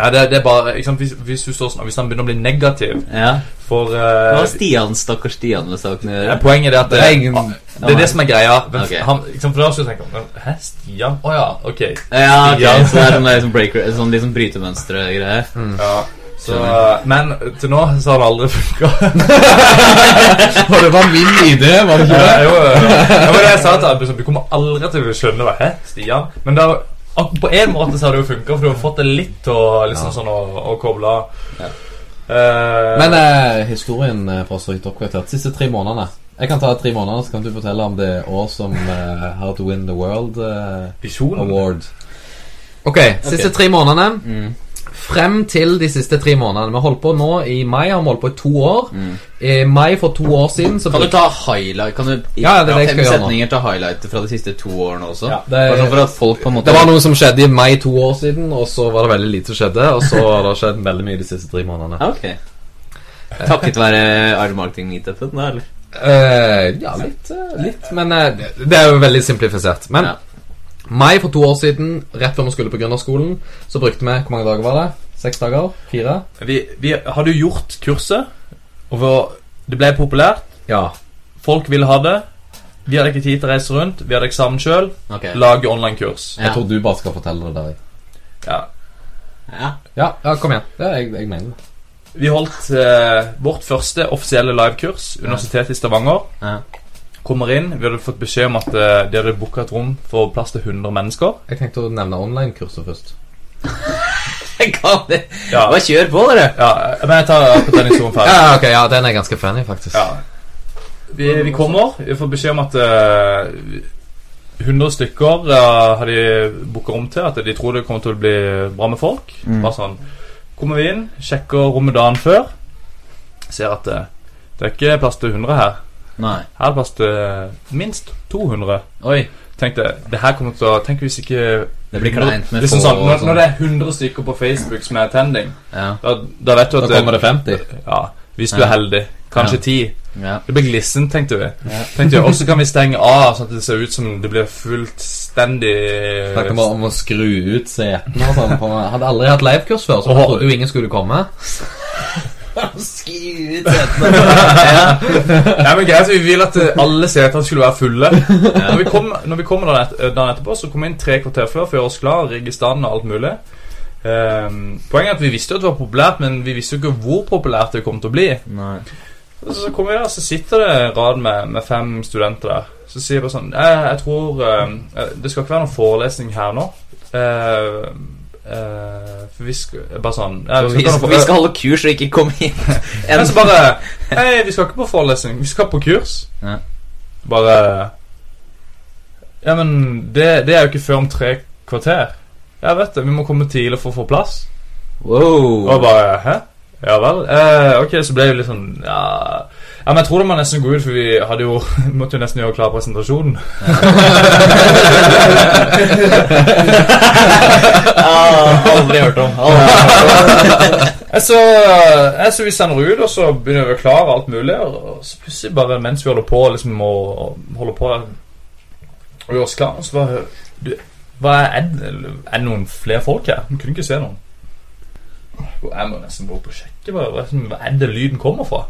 Ja, det, det er bare sant, hvis, hvis, du står sånn, hvis han begynner å bli negativ Ja. for Hva eh, har Stian, stakkars Stian, med saken å gjøre? Poenget er at det, Det er det er det som er greia. Men okay. han, liksom, for da skal du tenke Hæ, Stian? Å ja, ok. Ja, ok, Stian. så det er sånn, liksom, sånn, breaker, sånn liksom brytemønstre-greie. Ja, så, men til nå så har det aldri funka. Og det var min idé, var det ikke det? jo, ja, men jeg sa til liksom, du kommer aldri til å skjønne hva Hæ, Stian? Men da, på en måte så har det jo funka, for du har fått det litt til å, ja. sånn, å, å koble av. Eh, Men eh, historien eh, fra Strykt oppkvartert siste tre månedene Jeg kan ta tre måneder, så kan du fortelle om det år som uh, How to win the world uh, award. Ok, siste tre månedene. Mm. Frem til de siste tre månedene. Vi har holdt på nå i mai, har vi holdt på i to år. I mai for to år siden så Kan du ta highlight Kan du Ja, det det fem setninger ta highlight fra de siste to årene også? Ja, det- sånn måte Det var noe som skjedde i mai to år siden, og så var det veldig lite som skjedde. Og så har det skjedd veldig mye de siste tre månedene. Okay. Ok. Takket være Ard Marketing Meetupen, da, eller? Uh, ja, litt, eh, litt Men uh, det- det er jo veldig simplifisert. Men Ja. Mai for to år siden, rett før vi skulle på gründerskolen, så brukte vi Hvor mange dager var det? Seks dager? Fire? Vi, vi hadde jo gjort kurset, og det ble populært. Ja. Folk ville ha det. Vi hadde ikke tid til å reise rundt. Vi hadde eksamen sjøl. Okay. Lage online-kurs. Ja. Jeg tror du bare skal fortelle det der. Ja. Ja. Ja, ja kom igjen. Ja, jeg, jeg mener det. Vi holdt eh, vårt første offisielle livekurs, Universitetet i Stavanger. Kommer inn. Vi hadde fått beskjed om at eh, de hadde booka et rom for plass til 100 mennesker. Jeg tenkte å nevne online-kurset først. Jeg kan det. Ja, Bare kjør på, dere. ja men jeg tar akkurat den historien ferdig. Ja, ok, ja, den er ganske funny, faktisk. Ja. Vi, vi kommer. Vi får beskjed om at eh, 100 stykker eh, har de booka rom til. At de tror det kommer til å bli bra med folk. Bare sånn Kommer vi inn, sjekker rommet dagen før. Ser at eh, det er ikke plass til 100 her. Nei. Her er til minst 200. Oi. Tenkte, det her kommer til å Tenk hvis ikke Det blir kleint med liksom sånn, når, når det er 100 stykker på Facebook som er attending, Ja. da, da vet du at Da kommer det 50. Ja, hvis du Ja. er heldig. Kanskje Ja. 10. ja. Det blir glissent, tenkte vi. Vi, Og så kan vi stenge av, sånn at det ser ut som det blir fullstendig Snakket bare om å skru ut setene og sånn. hadde aldri hatt livekurs før, så jeg trodde jo ingen skulle komme. Skriv ut setene. Nei, men greit, Vi vil at eh, alle setene skulle være fulle. Når vi kom, når vi kommer dagen, et, dagen etterpå, så kom vi inn tre kvarter før for å gjøre oss klar, rigge standen og alt mulig. Um, poenget er at vi visste jo at det var populært, men vi visste jo ikke hvor populært det kom til å bli. Nei. Så kommer vi der, så sitter det en rad med, med fem studenter der. Så sier jeg bare sånn Jeg, jeg tror eh, Det skal ikke være noen forelesning her nå. Eh, eh, for vi skal Bare sånn ja, Vi, skal, vi skal holde kurs og ikke komme inn. Men så bare Hei, vi skal ikke på forelesning. Vi skal på kurs. Ja. Bare Ja, men det, det er jo ikke før om tre kvarter. Ja, vet du, Vi må komme tidlig for å få plass. Wow. Og bare Hæ? Ja vel? Eh, ok, så ble det litt sånn ja. Ja, men jeg tror det må nesten gå ut, for vi hadde jo måtte jo nesten gjøre klar presentasjonen. Ah, aldri hørt om. jeg, Så, jeg, så vi sender ut, og så begynner vi å klare alt mulig. Og så plutselig, bare mens vi holder på liksom, å holde på og gjør oss klar, så bare du, hva er, det, noen flere folk her? Vi kunne ikke se noen. Jeg må nesten gå opp og sjekke. Hva hva er det lyden kommer fra?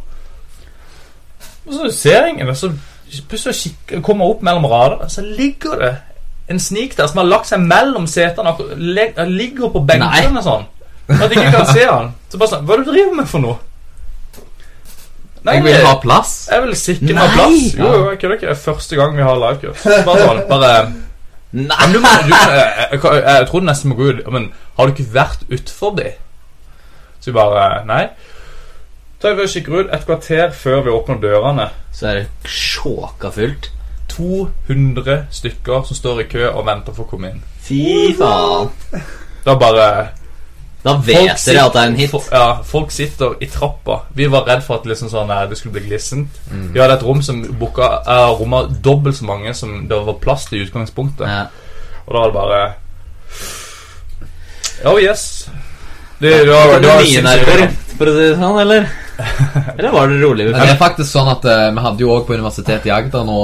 Og så ser jeg ingen. Og så plutselig kommer jeg opp mellom radene, så ligger det en snik der som har lagt seg mellom setene. og Ligger på benkene sånn. At jeg ikke kan se han. Så bare sånn Hva er det du driver med for noe? Nei, Jeg vil ha plass. jeg vil sikre meg plass. Jo, jo, jeg kødder ikke. Det er første gang vi har livekurs. Bare sånn, bare Nei. men du, du, jeg, jeg, jeg, tror nesten må gå ut Men har du ikke vært utfor de? Så vi bare Nei. Så vi kikker ut et kvarter før vi åpner dørene. Så er det sjåka fullt. 200 stykker som står i kø og venter for å komme inn. Fy faen. Da bare Da vet dere at det er en hit. For, Ja, folk sitter i trappa. Vi var redd for at liksom sånn, det skulle bli glissent. Vi hadde et rom som booka uh, romma dobbelt så mange som det var plass til i utgangspunktet. Ja. Og da var det bare Oh yes. Det, det, var, det det var mye sinnssykt nerver, for å si det sånn, eller? Eller var det rolig? Det er faktisk sånn at uh, vi hadde jo òg på Universitetet i Agder nå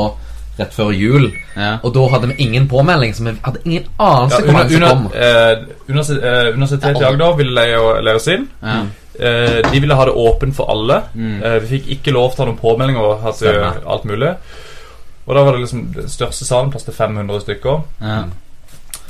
rett før jul. Ja. Og da hadde vi ingen påmelding, så vi hadde ingen anelse Ja, hvor under, mange som under, kom. Uh, universitet, uh, Universitetet i Agder ville leie, leie oss inn. Ja. Eh, de ville ha det åpent for alle. Mm. Eh, vi fikk ikke lov til å ha noen påmelding og ha alt mulig. Og da var det liksom den største salen, plass til 500 stykker. Ja.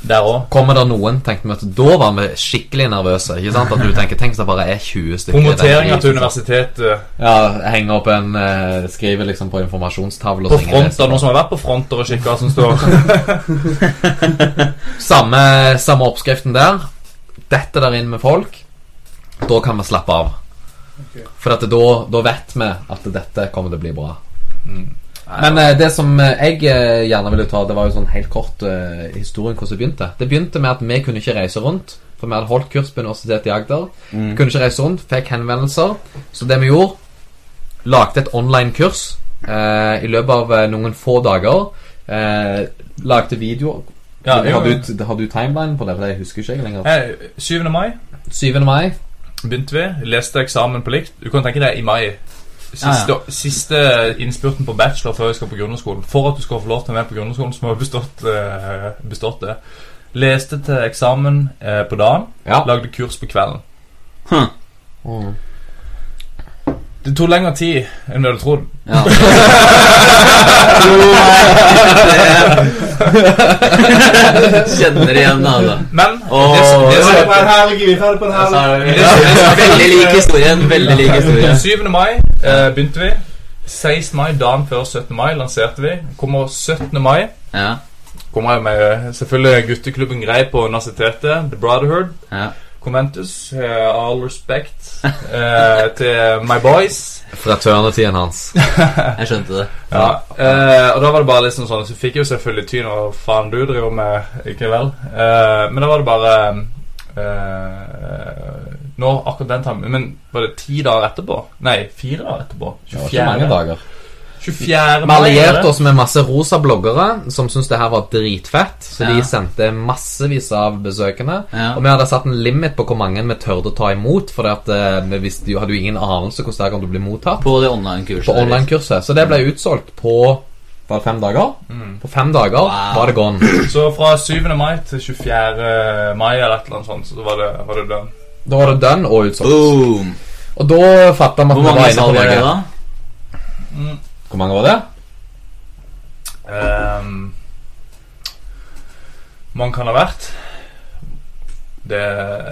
Der òg. Kommer det noen, tenkte vi at da var vi skikkelig nervøse. Ikke sant? At du tenker, Tenk hvis det bare er 20 stykker. Promoteringa er til universitetet Ja, henge opp en eh, Skrive liksom på informasjonstavle. på front det fronter. Noen som har vært på fronter og kikka, som står Samme, samme oppskriften der. Dette der inn med folk. Da kan vi slappe av. For at da, da vet vi at dette kommer til å bli bra. Men eh, det som eh, jeg eh, gjerne ville ta, det var jo sånn helt kort eh, historien hvordan det begynte. Det begynte med at vi kunne ikke reise rundt For vi hadde holdt kurs på Universitetet i Agder. Mm. Kunne ikke reise rundt, fikk henvendelser. Så det vi gjorde, lagde et online-kurs eh, i løpet av eh, noen få dager. Eh, lagde videoer. Ja, har, jo, du, har du timeline på det? For det husker ikke jeg lenger. Eh, 7. mai 7. mai. begynte vi. Leste eksamen på likt. Du kan tenke deg i mai. Siste, Ja, siste innspurten på bachelor før jeg skal på grunnskolen. For at du skal få lov til å være med på grunnskolen, så må du ha bestått, eh, bestått det. Leste til eksamen eh, på dagen. Ja. Lagde kurs på kvelden. Hm. Mm. Det tok lengre tid enn du hadde trodd. Ja. Kjenner igjen, altså. Men oh. det, som- det, Vi som- er en helg. Veldig lik historien. Veldig lik historien. 7. mai eh, begynte vi. 16. mai, dagen før 17. mai, lanserte vi. Kommer 17. mai. Ja. Kommer jeg med eh, selvfølgelig gutteklubben Grei på universitetet. The Brotherhood. ja. Conventus. uh, all respect uh, til my boys. Fraternityen hans. Jeg skjønte det. Ja, uh, og da var det bare liksom sånn Så fikk jeg jo selvfølgelig tyn og faen du driver med, ikke vel? Eh, men da var det bare eh, Nå, akkurat den timen Men var det ti dager etterpå? Nei, fire dager etterpå. Det var ikke mange dager. 24. Vi er allierte oss med masse rosa bloggere som syntes det her var dritfett. Så Ja. de sendte massevis av besøkende. Ja. Og vi hadde satt en limit på hvor mange vi tørde å ta imot. For at, eh, vi visste hadde jo ingen anelse hvordan det kom til å bli mottatt På det online-kurset. på online-kurset. Så det ble utsolgt på var det fem dager? På fem dager Wow. var det gone. Så fra 7. mai til 24. mai eller et eller annet sånt, så var det, var det done. Da var det done og utsolgt. Boom! Og da fatta vi at Hvor vi var inne på salg det, da? da? Hvor mange var det? Um, mange kan ha vært Det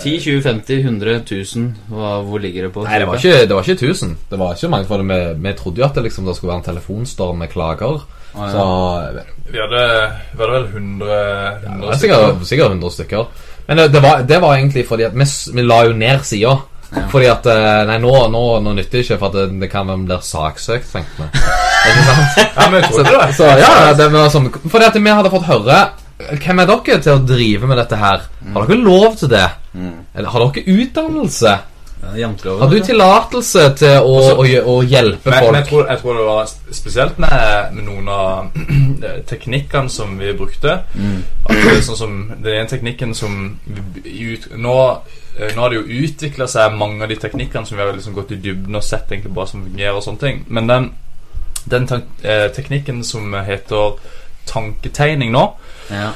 10, 20, 50, 100, 1000 Hva, Hvor ligger det på? Nei, det var ikke, det var ikke 1000. Det var ikke mange for det. Vi, vi trodde jo at det liksom det skulle være en telefonstorm med klager. Ah, ja. Så Vi hadde, vi hadde vel 100, det 100 var sikkert, sikkert 100 stykker. Men det, det, var, det var egentlig fordi at vi, vi la jo ned sida. Fordi at eh, Nei, nå, nå, nå nytter det ikke, for det, det kan vel blir saksøkt, tenkte vi. Ja, men jeg trodde det. så ja, det var sånn Fordi at vi hadde fått høre Hvem er dere til å drive med dette her? Har dere lov til det? Eller har dere utdannelse? Ja, Har du altså. tillatelse til å, å, å hjelpe Men, men jeg, folk? tror, jeg tror det var spesielt med, med noen av teknikkene som vi brukte. At det sånn som det, er en teknikken som vi, nå, eh, nå har det jo utvikla seg mange av de teknikkene som vi har liksom gått i dybden og sett egentlig bare som fungerer og sånne ting. Men den, den eh, teknikken som heter tanketegning nå Ja.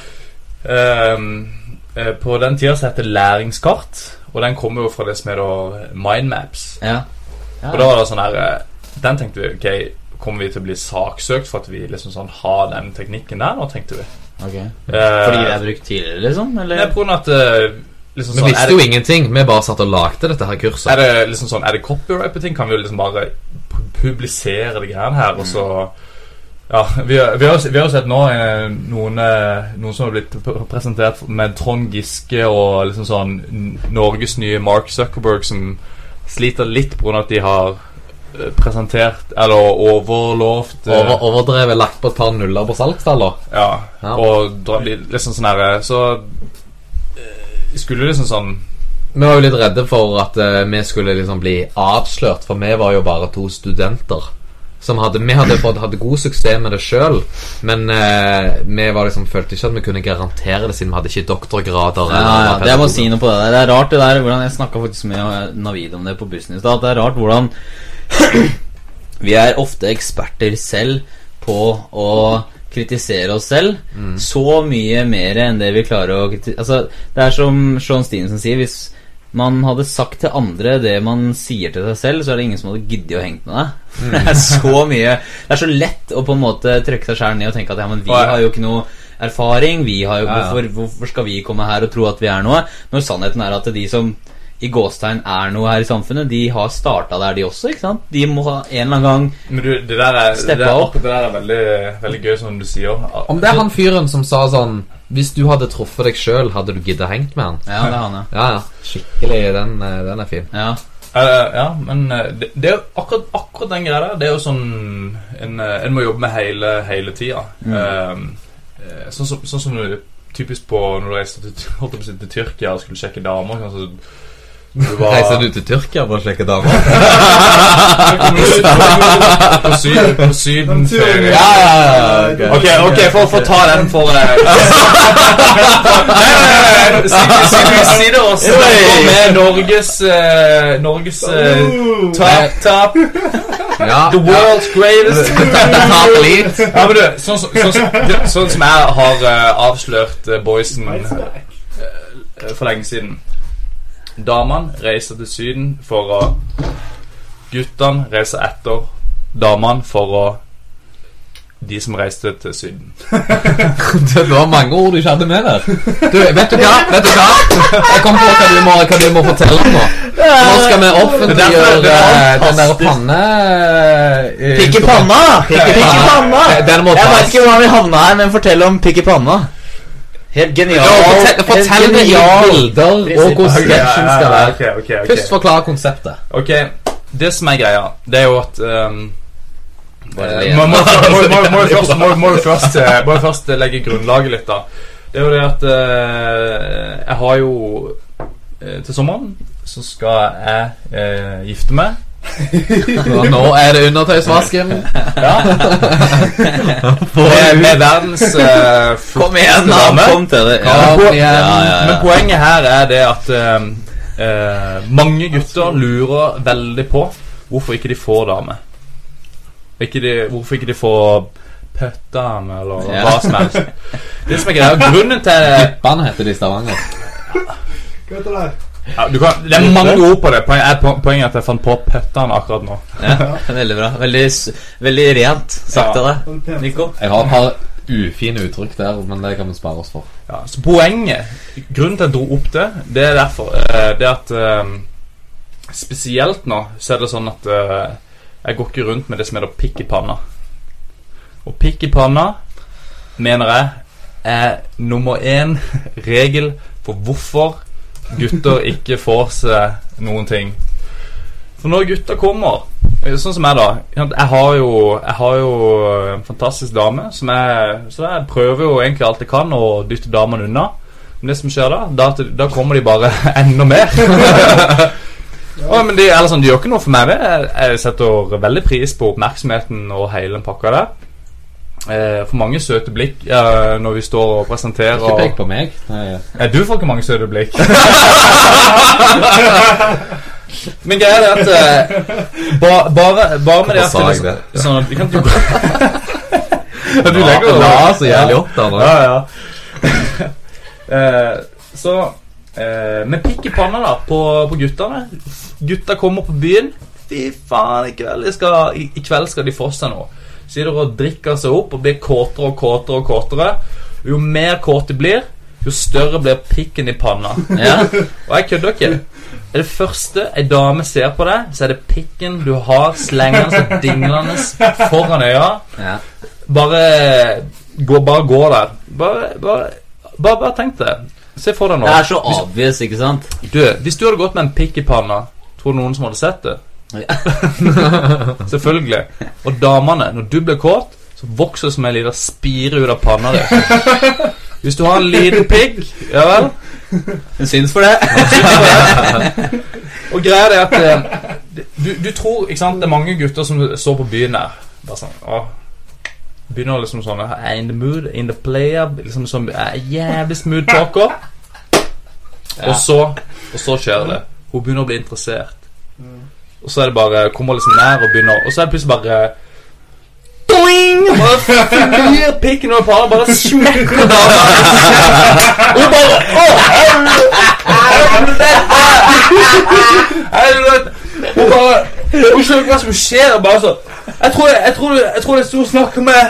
Ehm, eh, På den tida så heter det læringskart, og den kommer jo fra det som heter mindmaps. Ja. ja. Og da var det sånn her eh, Den tenkte vi Ok, kommer vi til å bli saksøkt for at vi liksom sånn har den teknikken der nå, tenkte vi. Ok. Eh, Fordi det er brukt tidligere, liksom? Eller? Nei, på grunn av at eh, liksom Vi sånn, visste jo ingenting. Vi bare satt og lagde dette her kurset. er det liksom sånn Er det copyright på ting? Kan vi jo liksom bare publisere de greiene her, og så ja, vi, vi, har, vi har jo sett nå eh, noen, eh, noen som har blitt presentert med Trond Giske og liksom sånn Norges nye Mark Zuckerberg som sliter litt pga. at de har eh, presentert eller overlovt eh, Over, overdrevet lagt på et par nuller på salgstaller. Ja, Ja. og det liksom sånn her Så eh, skulle liksom sånn Vi var jo litt redde for at eh, vi skulle liksom bli avslørt, for vi var jo bare to studenter. Som hadde, vi hadde fått, hadde god suksess med det sjøl, men eh, vi var liksom, følte ikke at vi kunne garantere det, siden vi hadde ikke doktorgrader. Ja, ja, det jeg må si noe på det der. Det er rart det der hvordan Jeg snakka faktisk med Navid om det på bussen i stad. Det er rart hvordan Vi er ofte eksperter selv på å kritisere oss selv så mye mer enn det vi klarer å kritisere Altså, det er som Sean Stinesen sier, hvis man hadde sagt til andre det man sier til seg selv, så er det ingen som hadde giddet å henge med deg. Det er så mye Det er så lett å på en måte trykke seg sjæl ned og tenke at ja, men vi har jo ikke noe erfaring. Vi har jo, Ja, ja. hvorfor, hvorfor skal vi komme her og tro at vi er noe? Når sannheten er at de som i gåstegn er noe her i samfunnet, de har starta der, de også. ikke sant? De må ha en eller annen gang Men du, det der er, det der, opp. det der er veldig, veldig gøy, som du sier. Om det er han fyren som sa sånn Hvis du hadde truffet deg sjøl, hadde du giddet hengt med han? Ja, det er han, ja. Ja, ja. Skikkelig. Den, eh, den er fin. ja. uh, ja, men det, det er jo akkurat, akkurat den greia der. Det er jo sånn En, en må jobbe med hele, hele tida. Mm. Eh, eh, sånn, som, sånn som du typisk på når du reiste til, til Tyrkia og skulle sjekke damer. Sånn, du var, Reiser du til Tyrkia for å sjekke damer? på, syden, på syden Ja, ja, ja. Ok, ok, for å ta den for deg Si det og med Norges uh, Norges uh, top, top ja. The world's greatest. The top elite. Ja, men du, sånn, som- sånn, sånn som jeg har uh, avslørt uh, boysen eh, for lenge siden Damene reiser til Syden for å Guttene reiser etter damene for å De som reiste til Syden. Det var mange ord du ikke hadde med der. Du, vet du hva? Vet du hva? Jeg kom på hva du må, hva du må fortelle nå. Nå skal vi offentliggjøre den der panne... eh, Pikk i panna! Pikk i panna! Jeg vet ikke hvordan vi havna her, men fortell om pikk i panna. Helt genial. Fortell, fortell helt det i genial. bilder og hvordan sketsjen skal være. Okay, okay, okay. Først forklar konseptet. Ok, det som er greia, det er jo at um, må, du først, eh, først legge grunnlaget litt, da. Det er jo det at uh, jeg har jo uh, Til sommeren så skal jeg uh, gifte meg. Så nå er det undertøysvasken. Ja. med, med verdens uh, Kom igjen, da. Kom til det. Ja. Kom igjen. Ja, ja, Men poenget her er det at uh, eh, mange gutter lurer veldig på hvorfor ikke de får dame. Ikke de, hvorfor ikke de får pøttdame, eller Ja. hva som helst. Det som er greia Grunnen til Pippene heter det i Stavanger. Hva heter det? Ja, du kan, Det er mange ord på det. Poenget er, poenget at jeg fant på pøttene akkurat nå. Ja, veldig bra. Veldig, veldig rent sagt av deg, Sånn. Nico. Jeg har et par ufine uttrykk der, men det kan vi spare oss for. Ja, så poenget Grunnen til at jeg dro opp det, det er derfor Det er at eh, Spesielt nå så er det sånn at eh, jeg går ikke rundt med det som heter pikk i panna. Og pikk i panna mener jeg er nummer én regel for hvorfor gutter ikke får seg noen ting. For når gutter kommer eh, Sånn som jeg, da. Jeg har jo, jeg har jo en fantastisk dame. Som jeg, så jeg prøver jo egentlig alt jeg kan å dytte damene unna. Men det som skjer da, da, da kommer de bare enda mer. ja. men de, sånn, de gjør ikke noe for meg. Jeg, jeg setter veldig pris på oppmerksomheten og hele den pakka der. Eh, for mange søte blikk eh, når vi står og presenterer. Ikke pek på meg. Nei, Ja, du får ikke mange søte blikk. Men greia er at eh, ba, bare, bare med det at Hvorfor sa jeg det, det? sånn at vi kan ja, Du legger jo la så jævlig opp der nå. Ja, ja. Eh, så eh, Med pikk i panna da på, på guttene. Gutta kommer på byen. Fy faen, i kveld, skal, i, i kveld skal de få seg noe. Sitter og drikker seg opp og blir kåtere og kåtere og kåtere. Jo mer kåt de blir, jo større blir pikken i panna. Ja. Og jeg kødder ikke. Er det første ei dame ser på deg, så er det pikken du har slengende og dinglende foran øya. Ja. Bare gå, bare gå der. Bare, bare, bare, bare tenk det. Se for deg nå. Det er så obvious, ikke sant? Du, hvis du hadde gått med en pikk i panna, tror du noen som hadde sett det? Selvfølgelig. Og damene, når du blir kåt, så vokser som en liten spire ut av panna di. Hvis du har en liten pigg, ja vel Hun syns for det. Og greia er at eh, du, du tror ikke sant, Det er mange gutter som står på byen her. Bare sånn å, Begynner liksom sånn in the mood, in the player liksom sånn, jævlig smooth talker. Og så Og så skjer det. Hun begynner å bli interessert. Og så er det bare Kommer liksom nær og begynner Og så er det plutselig bare Doing! Bare flyr pikken over panna, bare smekker dama. Og bare Å, helvete! Hun bare Hun skjønner ikke hva som skjer. Bare så Jeg tror jeg, tror, jeg tror det er stor snakk med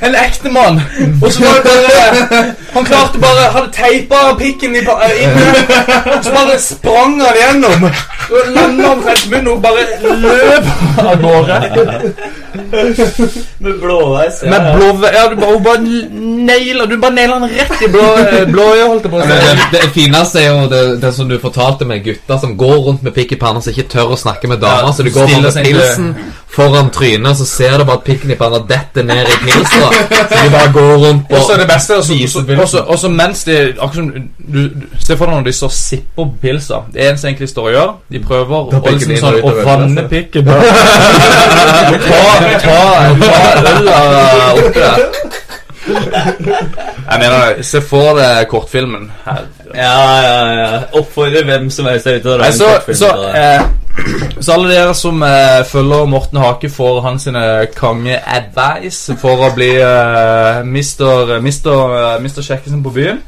en ekte mann. Og så var det bare Han klarte bare Hadde teipa pikken i inn og Så bare sprang han gjennom. Og landa omtrent munnen og bare løp av gårde. Med blåveis. Med blå Ja, du bare, hun bare naila Du bare naila han rett i blå blåøyet, holdt jeg på å si. det, det fineste er jo det, det som du fortalte med gutter som går rundt med pikk i panna, som ikke tør å snakke med damer. Ja, så du går rundt med pilsen foran trynet, så ser du bare at pikken i panna detter ned i pilsa. Så de bare går rundt på Og så er det beste også, også, også, også mens de akkurat som du, du Se for deg når de står og sipper på pilsa. Det eneste egentlig står og gjør, de prøver å, liksom, sånn, å vanne pikken. ta, ta, ta øla oppi der. Jeg mener, se for deg kortfilmen. Her. Ja, ja, ja. Oppfordre hvem som helst der ute til å lage en så, kortfilm så, eh, så alle dere som eh, følger Morten Hake får hans sine konge-advice for å bli eh, mister, mister, eh, mister Kjekkesen på byen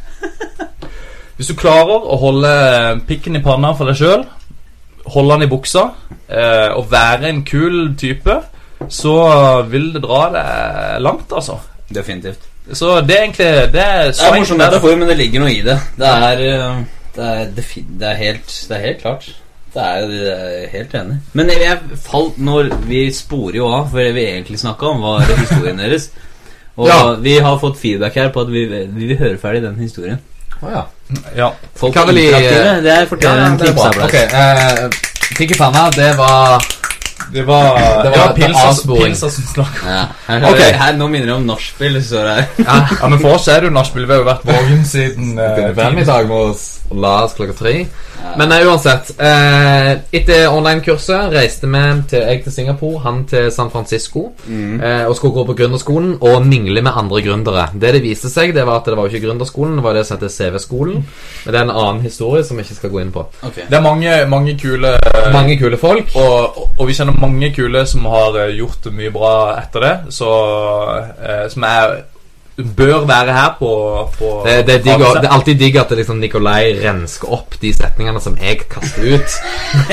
Hvis du klarer å holde pikken i panna for deg sjøl, holde den i buksa eh, og være en kul type, så vil det dra deg langt, altså. Definitivt. Så det er egentlig Det er Det er morsomt metafor, men det ligger noe i det. Det er, det er, det er, helt, det er helt klart. Det er, er helt enig. Men jeg, jeg falt når Vi sporer jo av, for det vi egentlig snakka om, var historien deres. Og Ja. vi har fått feedback her på at vi, vi vil høre ferdig den historien. Å ja. Ja. Folk Kan er interaktive. Det er ja, en det Okay, uh, eh, Pikk i panna, det var Det var, Det var ja, pilsa, pilsa som snakka. Ja. Her, Ok. her, nå minner det om nachspiel. Ja. Ja, men for oss er det jo nachspiel. Vi har jo vært våken siden uh, fem i dag med å s- la klokka tre. Ja. Men nei, uansett. Eh, etter online-kurset reiste vi til, jeg til Singapore, han til San Francisco. Eh, og skulle gå på gründerskolen og mingle med andre gründere. Det det viste seg, det var at det var jo ikke gründerskolen, det var det som heter CV-skolen. Men det er en annen historie som vi ikke skal gå inn på. Okay. Det er mange, mange kule Mange kule folk. og, og, vi kjenner mange kule som har eh, gjort mye bra etter det. Så eh, Som er bør være her på, på Det, det, er digg, det er alltid digg at det liksom Nikolai rensker opp de setningene som jeg kaster ut.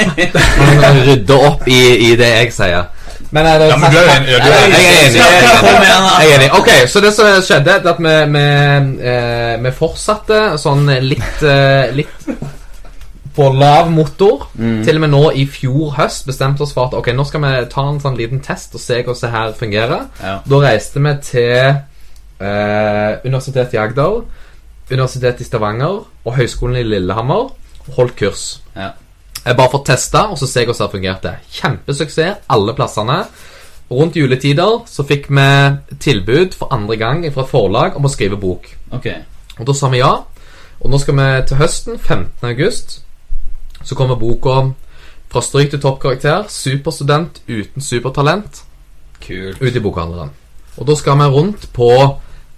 Han rydder opp i, i det jeg sier. Men, er det, Ja, men du er enig- er er er. Jeg er enig. Ok, så det som skjedde, er at vi, vi, eh, vi fortsatte sånn litt, eh, litt på lav motor. Mm. Til og med nå i fjor høst bestemte oss for at ok, nå skal vi ta en sånn liten test og se hvordan det her fungerer. Ja. Da reiste vi til eh, Universitetet i Agder, Universitetet i Stavanger og Høgskolen i Lillehammer holdt kurs. Ja. Bare for å teste, og så se hvordan det fungerte. Kjempesuksess alle plassene. Rundt juletider så fikk vi tilbud for andre gang fra et forlag om å skrive bok. Ok. Og da sa vi ja. Og nå skal vi til høsten, 15. august, så kommer boka fra stryk til toppkarakter. Superstudent uten supertalent Kult. ut i bokhandleren. Og da skal vi rundt på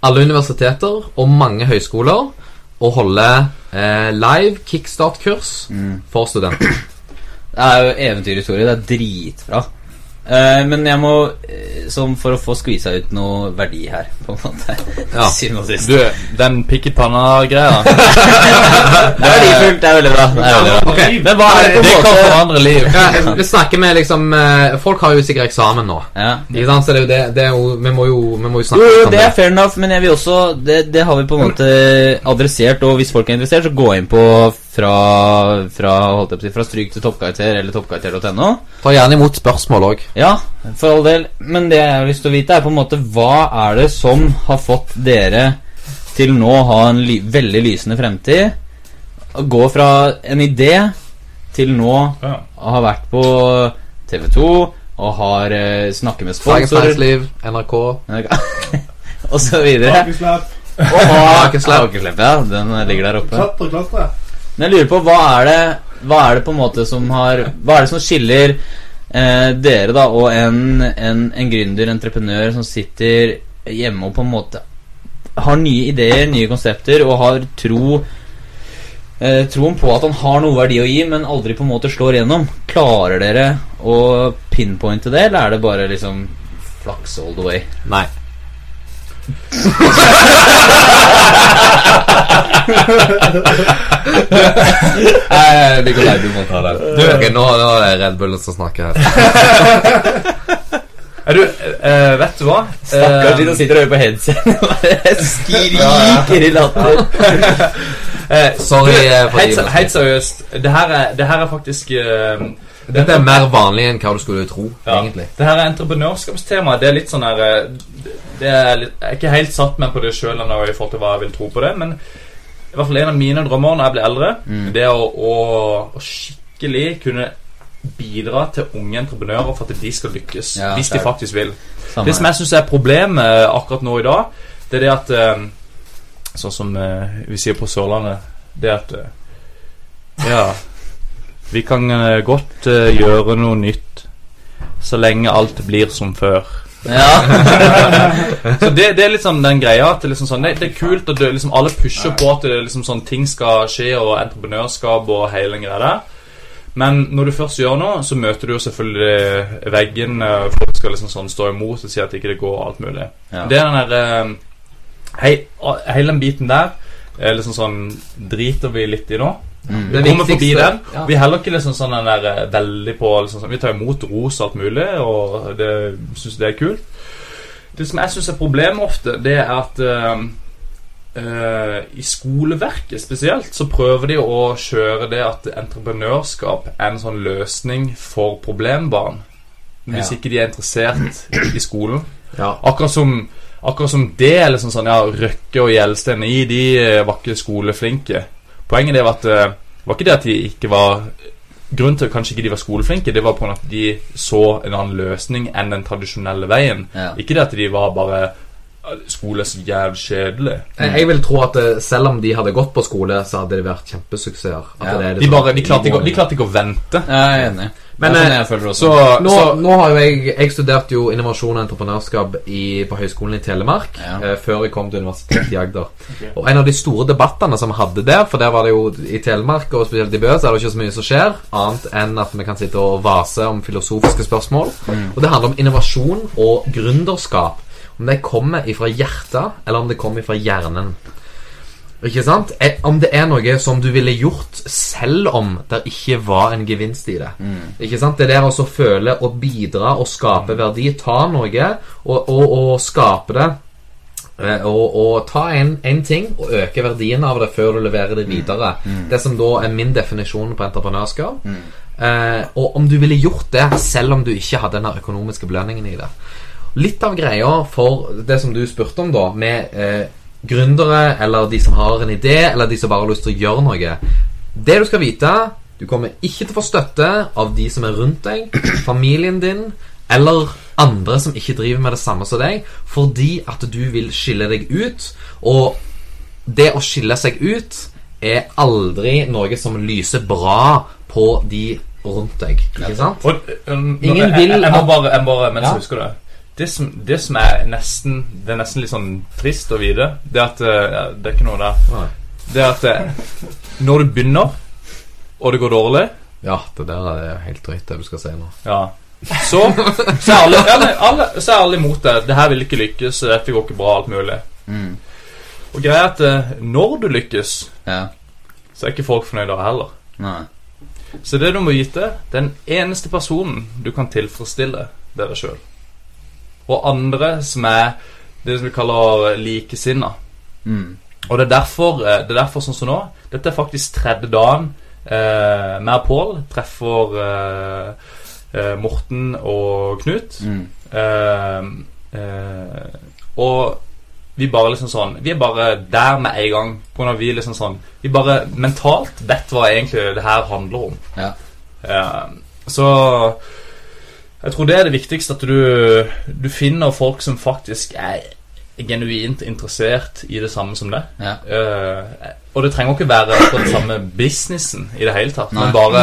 alle universiteter og mange høyskoler å holde eh, live kickstart-kurs for studenter. Det er jo eventyrhistorie. Det er dritbra. Eh, men jeg må, eh, som for å få skvisa ut noe verdi her, på en måte Ja. Syvende og sist. Du, den pikket panna-greia Det er verdifullt. Det er veldig bra. Det er veldig bra. Okay. Men hva er det på Det kan forandre liv. Ja, vi snakker med liksom eh, Folk har jo sikkert eksamen nå. ja. Ikke sant? Så det er jo det, det er jo, vi, må jo, vi må jo Jo, snakke jo, om det det. er fair enough, men jeg vil også Det, det har vi på en måte adressert, og hvis folk er interessert, så gå inn på fra, fra, holdt jeg på si, fra stryk til toppkarakter eller toppkarakter.no. Ta gjerne imot spørsmål òg. Ja, for all del. Men det jeg har lyst til å vite, er på en måte hva er det som har fått dere til nå å ha en ly veldig lysende fremtid? Å gå fra en idé til nå Ja. ha vært på TV 2 og har uh, snakket med sponsorer Liv, NRK. og så videre. Hakeslepp. Hakeslepp, ja. Den ligger der oppe. Klatre, klatre. Men jeg lurer på, hva er det Hva er det på en måte som har Hva er det som skiller eh, dere da og en, en, en gründer, entreprenør, som sitter hjemme og på en måte har nye ideer, nye konsepter og har tro eh, troen på at han har noe verdi å gi, men aldri på en måte slår gjennom. Klarer dere å pinpointe det, eller er det bare liksom flaks all the way? Nei. Eh, Nikolai, du må ta den. Du- Ok, nå, nå er det Red Bullen som snakker her. Er du, eh, vet du hva? Stakkars de Eh, som sitter og hører på headset skriker i latter. eh, Sorry, du, eh, for helt, helt seriøst. Det her er, det her er faktisk eh, Dette er mer vanlig enn hva du skulle tro, Ja. egentlig. Det her er entreprenørskapstema. Det er litt sånn her det er litt, Jeg er ikke helt satt meg på det sjøl ennå i forhold til hva jeg vil tro på det, men i hvert fall en av mine drømmer når jeg blir eldre, Mm. det er å, å, å skikkelig kunne bidra til unge entreprenører for at de skal lykkes. Ja, hvis de faktisk vil. Samme Det som jeg syns er problemet akkurat nå i dag, det er det at eh, Sånn som eh, vi sier på Sørlandet, det er at eh, Ja, vi kan eh, godt eh, gjøre noe nytt så lenge alt blir som før. Ja. Så det, det er sånn den greia at det, liksom sånn, det, det er kult at liksom, alle pusher på at det, liksom sånn, ting skal skje, og entreprenørskap og hele den greia der. Men når du først gjør noe, så møter du jo selvfølgelig veggen. eh, Folk skal liksom sånn stå imot og si at ikke det går og alt mulig. Ja. Det er den der eh, hei, Hele den biten der er liksom sånn driter vi litt i nå. Mm. Vi kommer forbi den. ja. Vi er heller ikke liksom sånn der eh, veldig på liksom sånn, Vi tar imot ros og alt mulig, og det syns det er kult. Det som jeg syns er problemet ofte, det er at uh, uh, i skoleverket spesielt så prøver de å kjøre det at entreprenørskap er en sånn løsning for problembarn. Hvis Ja. ikke de er interessert i skolen. Ja. Akkurat som, akkurat som det liksom sånn Ja, Røkke og Gjelsten i, de var ikke skoleflinke. Poenget det var at eh, det var ikke det at de ikke var Grunnen til at kanskje ikke de var skoleflinke, det var på grunn at de så en annen løsning enn den tradisjonelle veien. Ja. Ikke det at de var bare eh, Skole er så jævlig kjedelig. Jeg jeg vil tro at eh, selv om de hadde gått på skole, så hadde det vært kjempesuksesser. Ja. det er det De, bare, de, klarte ikke, de klarte ikke å vente. Jeg er enig. Men, er sånn eh, jeg føler også. Så, Nå, så nå har jo jeg Jeg studerte jo innovasjon og entreprenørskap i, på Høgskolen i Telemark Ja. eh, før jeg kom til Universitetet i Agder. Og en av de store debattene som vi hadde der, for der var det jo i Telemark og spesielt i Bø, så er det ikke så mye som skjer, annet enn at vi kan sitte og vase om filosofiske spørsmål. Og det handler om innovasjon og gründerskap. Om det kommer ifra hjertet, eller om det kommer ifra hjernen. Ikke sant? Eh, Om det er noe som du ville gjort selv om det ikke var en gevinst i det. Ikke sant? Det der å føle og bidra og skape verdi. Ta noe og, og, og skape det. eh, Og, og ta en, en ting og øke verdien av det før du leverer det videre. Det som da er min definisjon på entreprenørskap. Eh, og om du ville gjort det selv om du ikke hadde den økonomiske belønningen i det. Litt av greia for det som du spurte om, da, med eh, gründere, eller de som har en idé, eller de som bare har lyst til å gjøre noe Det du skal vite Du kommer ikke til å få støtte av de som er rundt deg, familien din, eller andre som ikke driver med det samme som deg, fordi at du vil skille deg ut. Og det å skille seg ut er aldri noe som lyser bra på de rundt deg. Ikke sant? Og, Ingen jeg, vil jeg, jeg må bare, jeg må bare mens Ja. jeg husker det det som, det som er nesten Det er nesten litt sånn trist å vite, det er at eh, ja, Det er ikke noe der. Det er at eh, når du begynner, og det går dårlig Ja, det der er helt drøyt, det du skal si nå. Ja Så, så, er alle, alle, alle, så er alle imot det. Det her vil ikke lykkes, dette går ikke bra, alt mulig. Mm. Og greia er at eh, når du lykkes, Ja. så er ikke folk fornøyde heller. Nei. Så det du må vite, den eneste personen du kan tilfredsstille, det er deg sjøl. Og andre som er det som vi kaller likesinna. Mm. Og det er derfor, eh, det er derfor sånn som nå Dette er faktisk tredje dagen eh, med Pål treffer eh, eh, Morten og Knut. Mm. Eh, eh, og vi bare liksom sånn Vi er bare der med en gang. På grunn av vi liksom sånn Vi bare mentalt vet hva egentlig det her handler om. Ja. Eh, så jeg tror det er det viktigste, at du, du finner folk som faktisk er genuint interessert i det samme som deg. Ja. Uh, og det trenger ikke være på den samme businessen i det hele tatt, Nei. men bare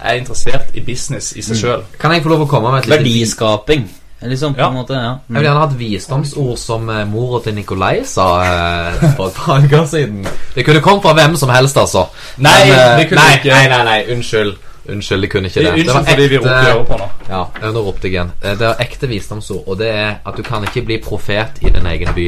er interessert i business i seg sjøl. Kan jeg få lov å komme med et lite Verdiskaping. Liksom, på Ja. en måte. Ja. Jeg vil gjerne ha et visdomsord som uh, mora til Nikolai sa uh, for et par uker siden. Det kunne kommet fra hvem som helst, altså. Nei, Men, uh, det kunne nei, ikke. Nei, nei, nei, unnskyld. Unnskyld, jeg kunne ikke det. det Unnskyld var fordi vi ropte i øret på nå. Ja, nå ropte jeg igjen. Eh, Det er ekte visdomsord, og det er at du kan ikke bli profet i din egen by.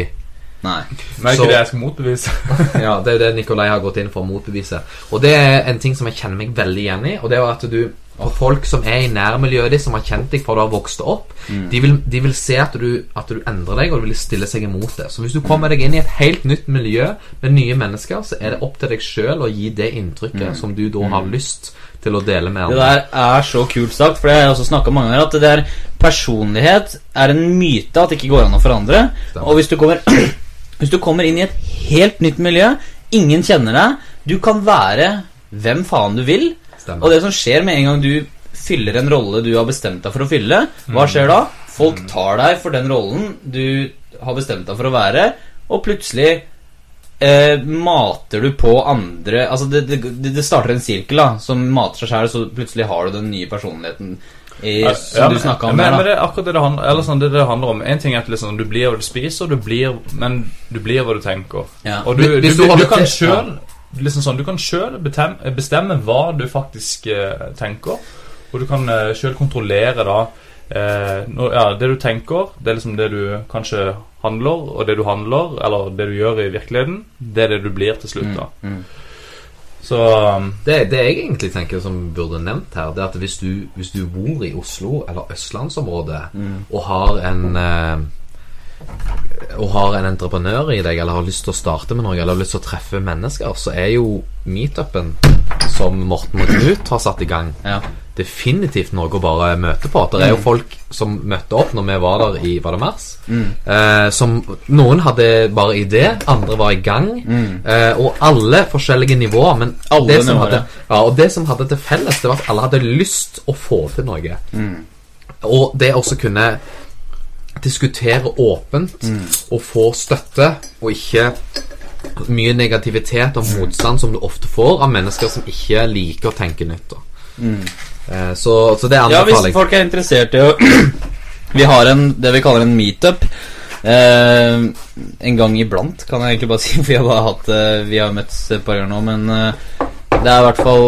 Nei. Men Så- ikke det jeg skal motbevise. Ja, Det er jo det Nikolai har gått inn for å motbevise. Og det er en ting som jeg kjenner meg veldig igjen i. Og det er at du og folk som er i nærmiljøet ditt, som har kjent deg fra du har vokst opp, de, vil, de vil se at du, at du endrer deg, og de vil stille seg imot det. Så hvis du kommer deg inn i et helt nytt miljø med nye mennesker, så er det opp til deg sjøl å gi det inntrykket som du da har lyst til å dele med Det der er så kult sagt, for det har jeg også snakka mange ganger, at det der personlighet er en myte at det ikke går an å forandre. Stemmer. Og hvis du kommer Hvis du kommer inn i et helt nytt miljø, ingen kjenner deg, du kan være hvem faen du vil. Stemmer. Og det som skjer med en gang du fyller en rolle du har bestemt deg for å fylle, hva Mm. skjer da? Folk tar deg for den rollen du har bestemt deg for å være, og plutselig eh, mater du på andre Altså, det, det, det starter en sirkel da som mater seg sjøl, så plutselig har du den nye personligheten i, som du snakka om men, der, men det er akkurat det det handler, eller sånn, det det handler om. En ting er at liksom, du blir hva du spiser, du blir, men du blir hva du tenker. Ja. Og du, du, Hvis du, du du, kan sjøl liksom sånn, Du kan selv bestemme, hva du faktisk eh, tenker, og du kan eh, sjøl kontrollere da eh, nå, ja, Det du tenker, det er liksom det du kanskje handler, og det du handler, eller det du gjør i virkeligheten, det er det du blir til slutt. da Mm. Så um, Det, det jeg egentlig tenker som burde nevnt her, det er at hvis du, hvis du bor i Oslo eller østlandsområdet og har en eh, og har en entreprenør i deg, eller har lyst til å starte med noe, eller har lyst til å treffe mennesker, så er jo meetupen som Morten og Knut har satt i gang, Ja. definitivt noe å bare møte på. Det er jo folk som møtte opp når vi var der i Var det mars? Eh, som Noen hadde bare idé, andre var i gang. Eh, og alle forskjellige nivåer. Men Alle det som, hadde, ja, og det som hadde til felles, det var at alle hadde lyst å få til noe. Og det også kunne diskutere åpent og få støtte, og ikke mye negativitet og motstand som du ofte får av mennesker som ikke liker å tenke nytt. Da. Eh, så, så det Ja, hvis jeg. folk er interessert i å Vi har en, det vi kaller en meetup. Eh, en gang iblant, kan jeg egentlig bare si. For vi har bare hatt eh, Vi har møttes et par ganger nå, men eh, det er i hvert fall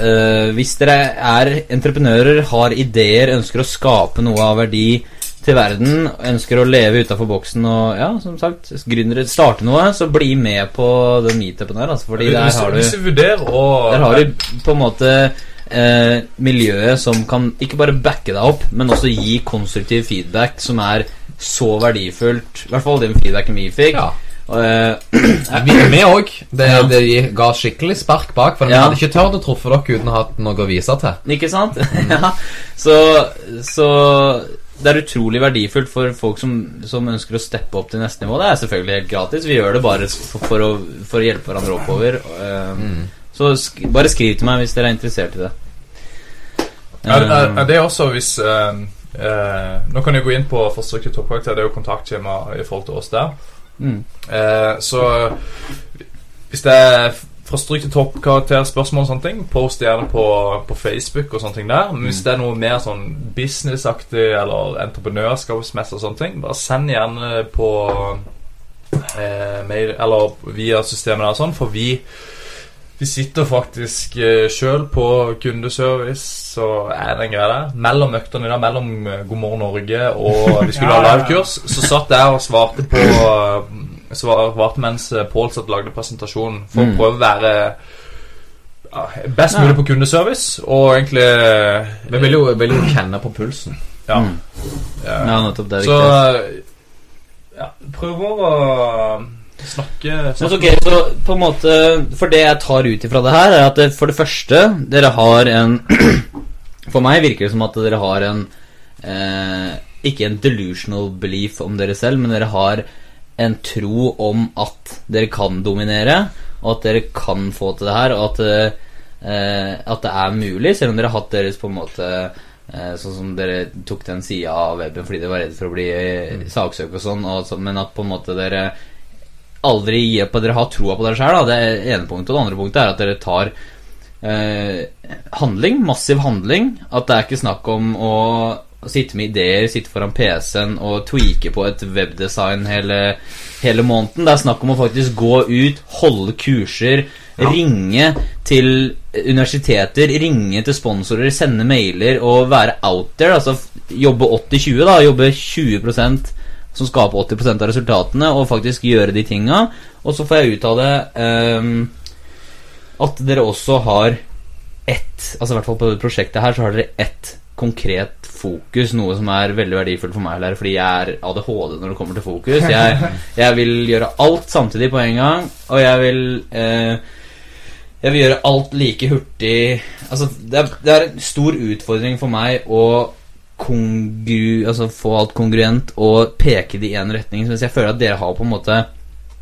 eh, Hvis dere er entreprenører, har ideer, ønsker å skape noe av verdi til verden, ønsker å leve utafor boksen og ja, som sagt, gründere starte noe, så bli med på den meetupen her. Altså, fordi der har du der har du på en måte eh, miljøet som kan ikke bare backe deg opp, men også gi konstruktiv feedback som er så verdifullt. I hvert fall den feedbacken vi fikk. Ja. Eh, Vi, vi òg. Det, Ja. det ga skikkelig spark bak. For Ja. hadde ikke turt å truffe dere uten å ha noe å vise til. ikke sant? ja. Så, så det er utrolig verdifullt for folk som, som ønsker å steppe opp til neste nivå. Det er selvfølgelig helt gratis. Vi gjør det bare for, for, å, for å hjelpe hverandre oppover. Eh, Så sk bare skriv til meg hvis dere er interessert i det. Er, er, Eh, er det også hvis eh, Nå kan jeg gå inn på Forstrykt til toppkarakter. Det er jo kontaktskjema i forhold til oss der. mm. Eh, så hvis det er fra stryk til toppkarakter, spørsmål og sånne ting, post gjerne på, på Facebook og sånne ting der. Men hvis det er noe mer sånn businessaktig eller entreprenørskapsmessig og sånne ting, bare send gjerne på eh, mail eller via systemet der sånn, for vi vi sitter faktisk eh, sjøl på kundeservice, så er det en greie der. Mellom øktene der, mellom eh, God morgen Norge og vi skulle Ja, ha livekurs, så satt jeg og svarte på uh, Svarte mens eh, Pål satt lagde presentasjonen, for Mm. å prøve å være ja, best mulig på kundeservice, og egentlig eh, Vi vil jo, vil jo kjenne på pulsen. Ja. Mm. ja. Ja, nettopp. Det er Så viktig. ja, prøver å snakke, Men så, snakke ok, så på en måte For det jeg tar ut ifra det her, er at det, for det første Dere har en For meg virker det som at dere har en eh, Ikke en delusional belief om dere selv, men dere har en tro om at dere kan dominere, og at dere kan få til det her, og at, eh, at det er mulig, selv om dere har hatt deres på en måte eh, Sånn som dere tok den sida av weben fordi dere var redd for å bli mm. saksøkt og sånn, og så, men at på en måte dere aldri gir opp at dere har troa på dere sjøl. Det er det ene punktet. Og det andre punktet er at dere tar eh, handling. Massiv handling. At det er ikke snakk om å sitte med ideer, sitte foran PC-en og tweake på et webdesign hele, hele måneden. Det er snakk om å faktisk gå ut, holde kurser, ringe til universiteter, ringe til sponsorer, sende mailer og være out there. Altså jobbe 80-20, da. Jobbe 20% som skaper 80% av resultatene, og faktisk gjøre de tinga. Og så får jeg ut av det um, at dere også har ett Altså i hvert fall på dette prosjektet her, så har dere ett konkret fokus, noe som er veldig verdifullt for meg, Lærer, fordi jeg er ADHD når det kommer til fokus. Jeg, jeg vil gjøre alt samtidig på en gang, og jeg vil eh, jeg vil gjøre alt like hurtig Altså, det er, det er en stor utfordring for meg å kongru, altså få alt kongruent og peke det i én retning. Mens jeg føler at dere har på en måte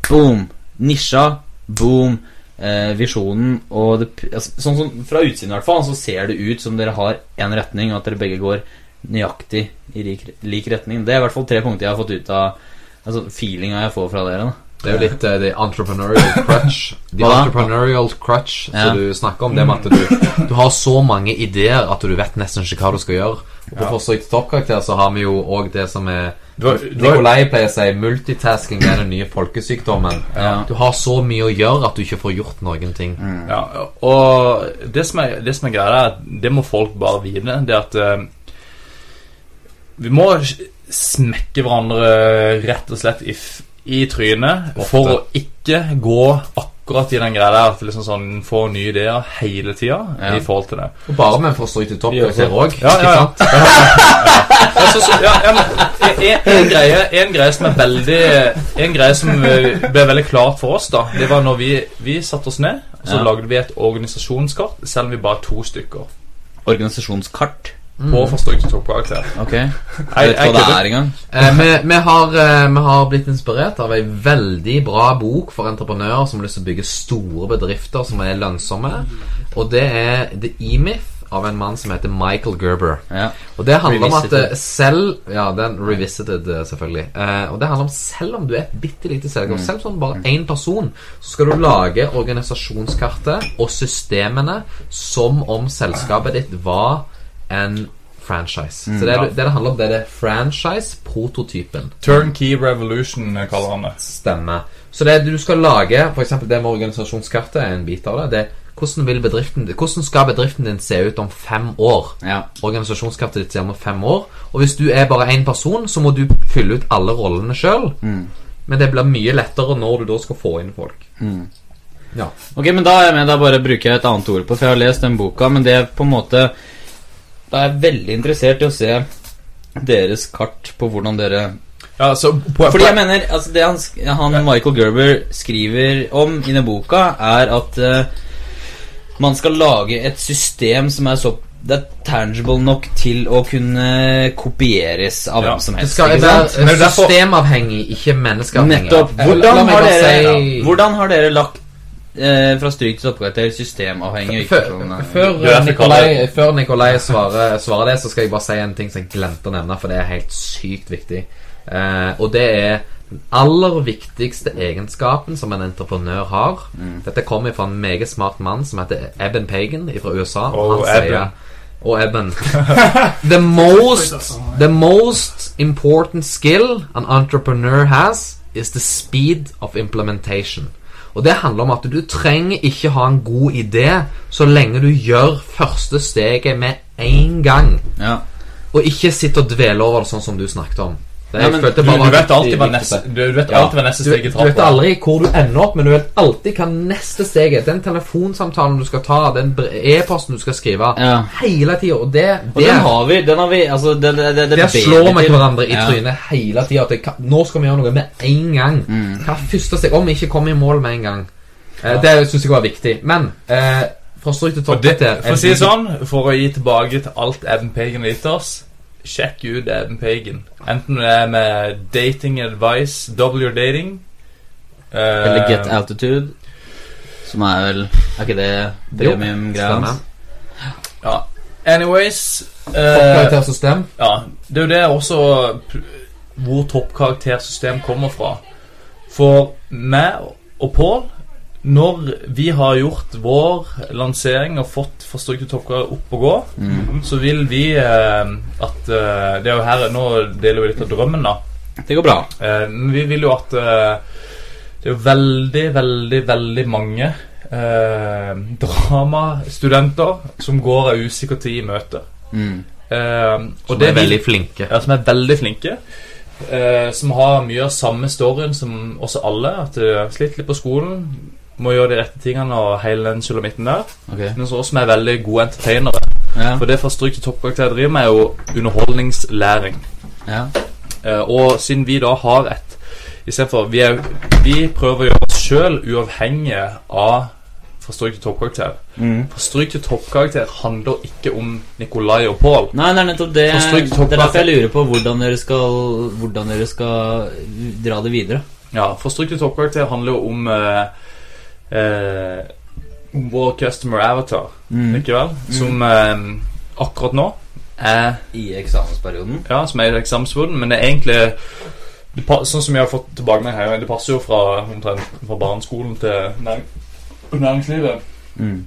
boom, nisja, boom, eh, visjonen og det, altså, Sånn som Fra utsiden i hvert fall så ser det ut som dere har én retning, og at dere begge går nøyaktig i lik, lik retning. Det er i hvert fall tre punkter jeg har fått ut av Altså feelinga jeg får fra dere. da Det er jo litt uh, the entrepreneurial crutch. The entrepreneurial crutch Ja. som du snakker om. Det med at du, du har så mange ideer at du vet nesten ikke hva du skal gjøre. Og på forsøk til toppkarakter så har vi jo òg det som er Du har- du har- Nikolai pleier å si multitasking er den nye folkesykdommen. Ja. Du har så mye å gjøre at du ikke får gjort noen ting. Ja, og det som er, det som er greia, er at det må folk bare vite. Det at eh, vi må smekke hverandre rett og slett i, i trynet for å ikke gå akkurat i den greia der at liksom sånn få nye ideer hele tida Ja. I forhold til det. Og bare med forsøk til toppkarakter òg. Ja, ja, ja. Ja, men, en, en, greie, en greie som er veldig En greie som eh, ble veldig klart for oss, da Det var når vi, vi satte oss ned, og så Ja. lagde vi et organisasjonskart, selv om vi bare er to stykker. Organisasjonskart. På forstryk til toppkarakter. Ok Jeg, vet hva det er engang. Eh, vi, vi, har, eh, vi har blitt inspirert av ei veldig bra bok for entreprenører som har lyst til å bygge store bedrifter som er lønnsomme. Og det er The E-Myth av en mann som heter Michael Gerber. Ja. Og det handler om at eh, selv Ja, den revisited, eh, selvfølgelig. Eh, og det handler om selv om du er et bitte lite selskap, selv som bare én person, så skal du lage organisasjonskartet og systemene som om selskapet ditt var en franchise. Så det, er, det det handler om, det er det franchise-prototypen. Turnkey Revolution eh, kaller han det. Stemme. Så det du skal lage, eksempel det med organisasjonskartet, er en bit av det. det hvordan, vil bedriften, hvordan skal bedriften din se ut om fem år? Ja. organisasjonskartet ditt ser om fem år. Og hvis du er bare én person, så må du fylle ut alle rollene sjøl. Men det blir mye lettere når du da skal få inn folk. Ja. Ok, men da med, da bare bruker jeg et annet ord på For jeg har lest den boka, men det er på en måte Da er jeg veldig interessert i å se deres kart på hvordan dere Ja, så på, Fordi jeg mener, altså det han, han Michael Gerber skriver om i den boka, er at uh, man skal lage et system som er så det er tangible nok til å kunne kopieres av Ja. hvem som Det helst. skal ikke være det er systemavhengig, ikke menneskeavhengig. Nettopp. La Hvordan meg har dere, si- hvordan har dere lagt eh, fra stryk til toppkarakter systemavhengig? Før, sånn, eh, før, Det er derfor Nikolai, før Nikolai svarer, svarer det, så skal jeg bare si en ting som jeg glemte å nevne, for det er helt sykt viktig. Eh, og det er den aller viktigste egenskapen som en entreprenør har. Dette kommer fra en meget smart mann som heter Eben Pagan fra USA. Og Oh, han Eben. sier Og Eben. the most The most important skill an entrepreneur has is the speed of implementation. Og det handler om at du trenger ikke ha en god idé så lenge du gjør første steget med en gang. ja. Og ikke sitte og dvele over det sånn som du snakket om. Det, Ja, men du, du vet alltid hva neste, du vet Ja. alltid hva neste steg i du vet er. aldri hvor du ender opp, men du vet alltid hva neste steg er. Den telefonsamtalen du skal ta, den e-posten du skal skrive, Ja. hele tida. Og det, Og den har vi. Den har vi altså, det, det, det, det det slår vi hverandre i Ja. trynet hele tida. Det nå skal vi gjøre noe med en gang. Mm. Hva er første steg? Om vi ikke kommer i mål med en gang. Eh, det syns jeg var viktig. Men eh, fra stryk til topp for å si det sånn, for å gi tilbake til alt Evan Pagan har gitt oss Sjekk ut Eben Pagan. Enten det er med dating advice, double your dating uh, Eller Get Altitude. Som er vel Er ikke det premium-greia? Ja. Anyways eh, Toppkaraktersystem. Ja, det er jo det også hvor toppkaraktersystem kommer fra. For meg og Pål, når vi har gjort vår lansering og fått forstrykte toppkarakter opp og gå, så vil vi eh, at eh, Det er jo her Nå deler vi litt av drømmen, da. Det går bra. Eh, men vi vil jo at eh, Det er jo veldig, veldig, veldig mange eh, dramastudenter som går av usikker tid i møte. Mm. Eh, det er veldig flinke. ja, som er veldig flinke. Eh, som har mye av samme storyen som oss alle. At de har slitt litt på skolen. Må gjøre de rette tingene og hele den sulamitten der. Okay. Men så også med er veldig gode entertainere. Ja. For det stryk til toppkarakter driver med, er jo underholdningslæring. ja. Eh, og siden vi da har et Istedenfor vi, er- vi prøver å gjøre oss sjøl uavhengige av fra stryk til toppkarakter. Mm. Fra stryk til toppkarakter handler ikke om Nikolai og Pål. Nei, er nettopp det Det er derfor jeg lurer på hvordan dere skal Hvordan dere skal dra det videre. Ja, fra stryk til toppkarakter handler jo om eh, eh, vår customer avatar, Mm. ikke vel? Som eh, akkurat nå er I eksamensperioden. Ja, som er i eksamensperioden, men det er egentlig det, Sånn som jeg har fått tilbake meg her, det passer jo fra, fra barneskolen til næring, næringslivet. Mm.